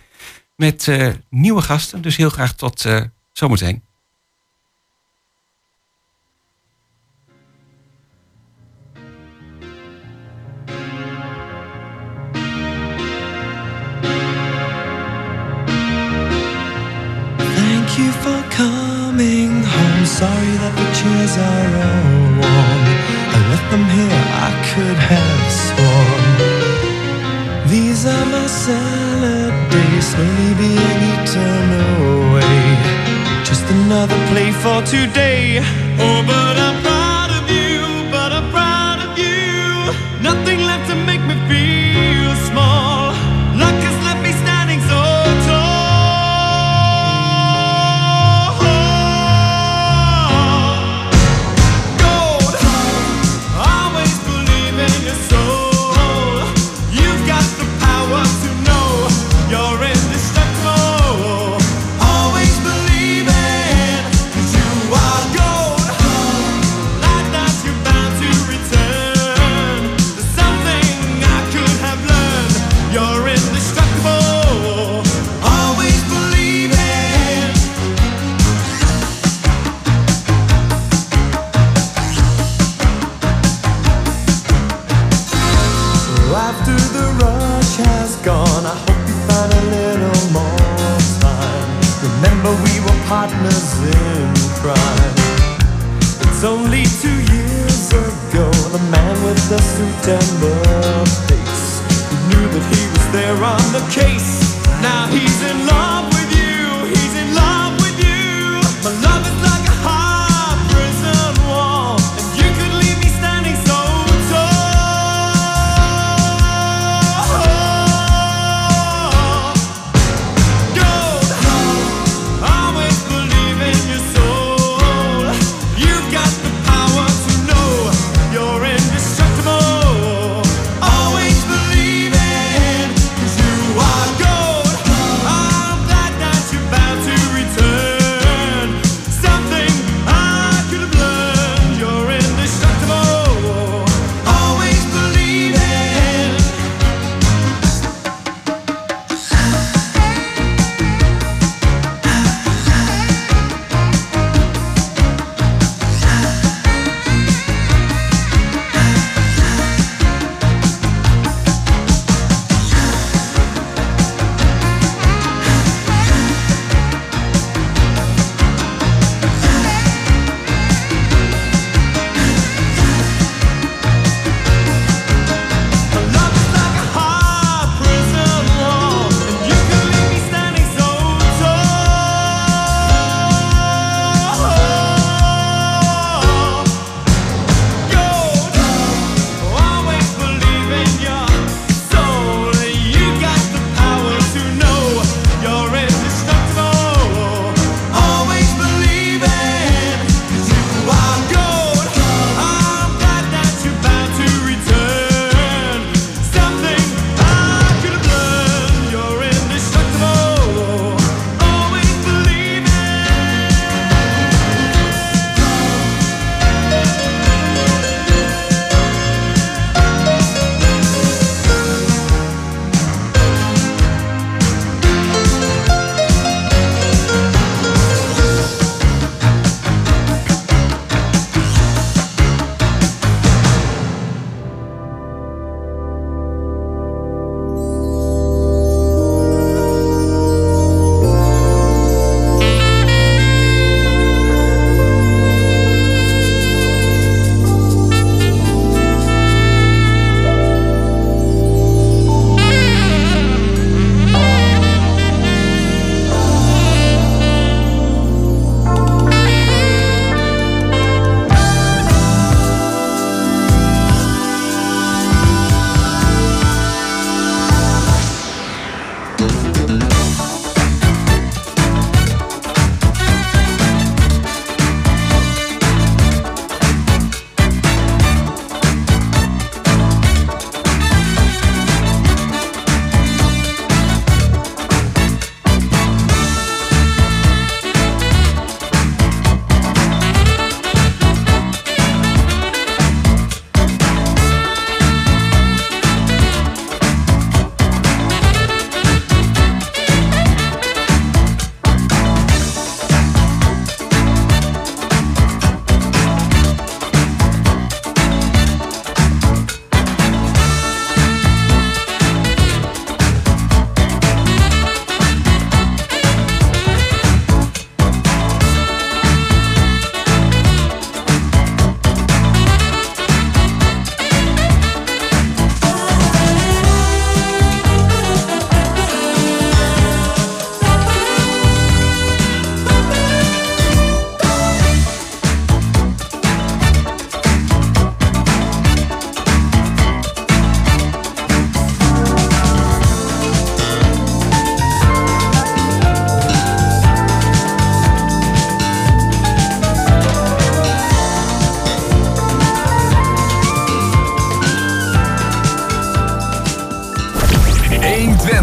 met nieuwe gasten. Dus heel graag tot zometeen. sorry that the chairs are all worn. I left them here, I could have sworn. These are my salad days, slowly being eaten away. Just another play for today. Oh,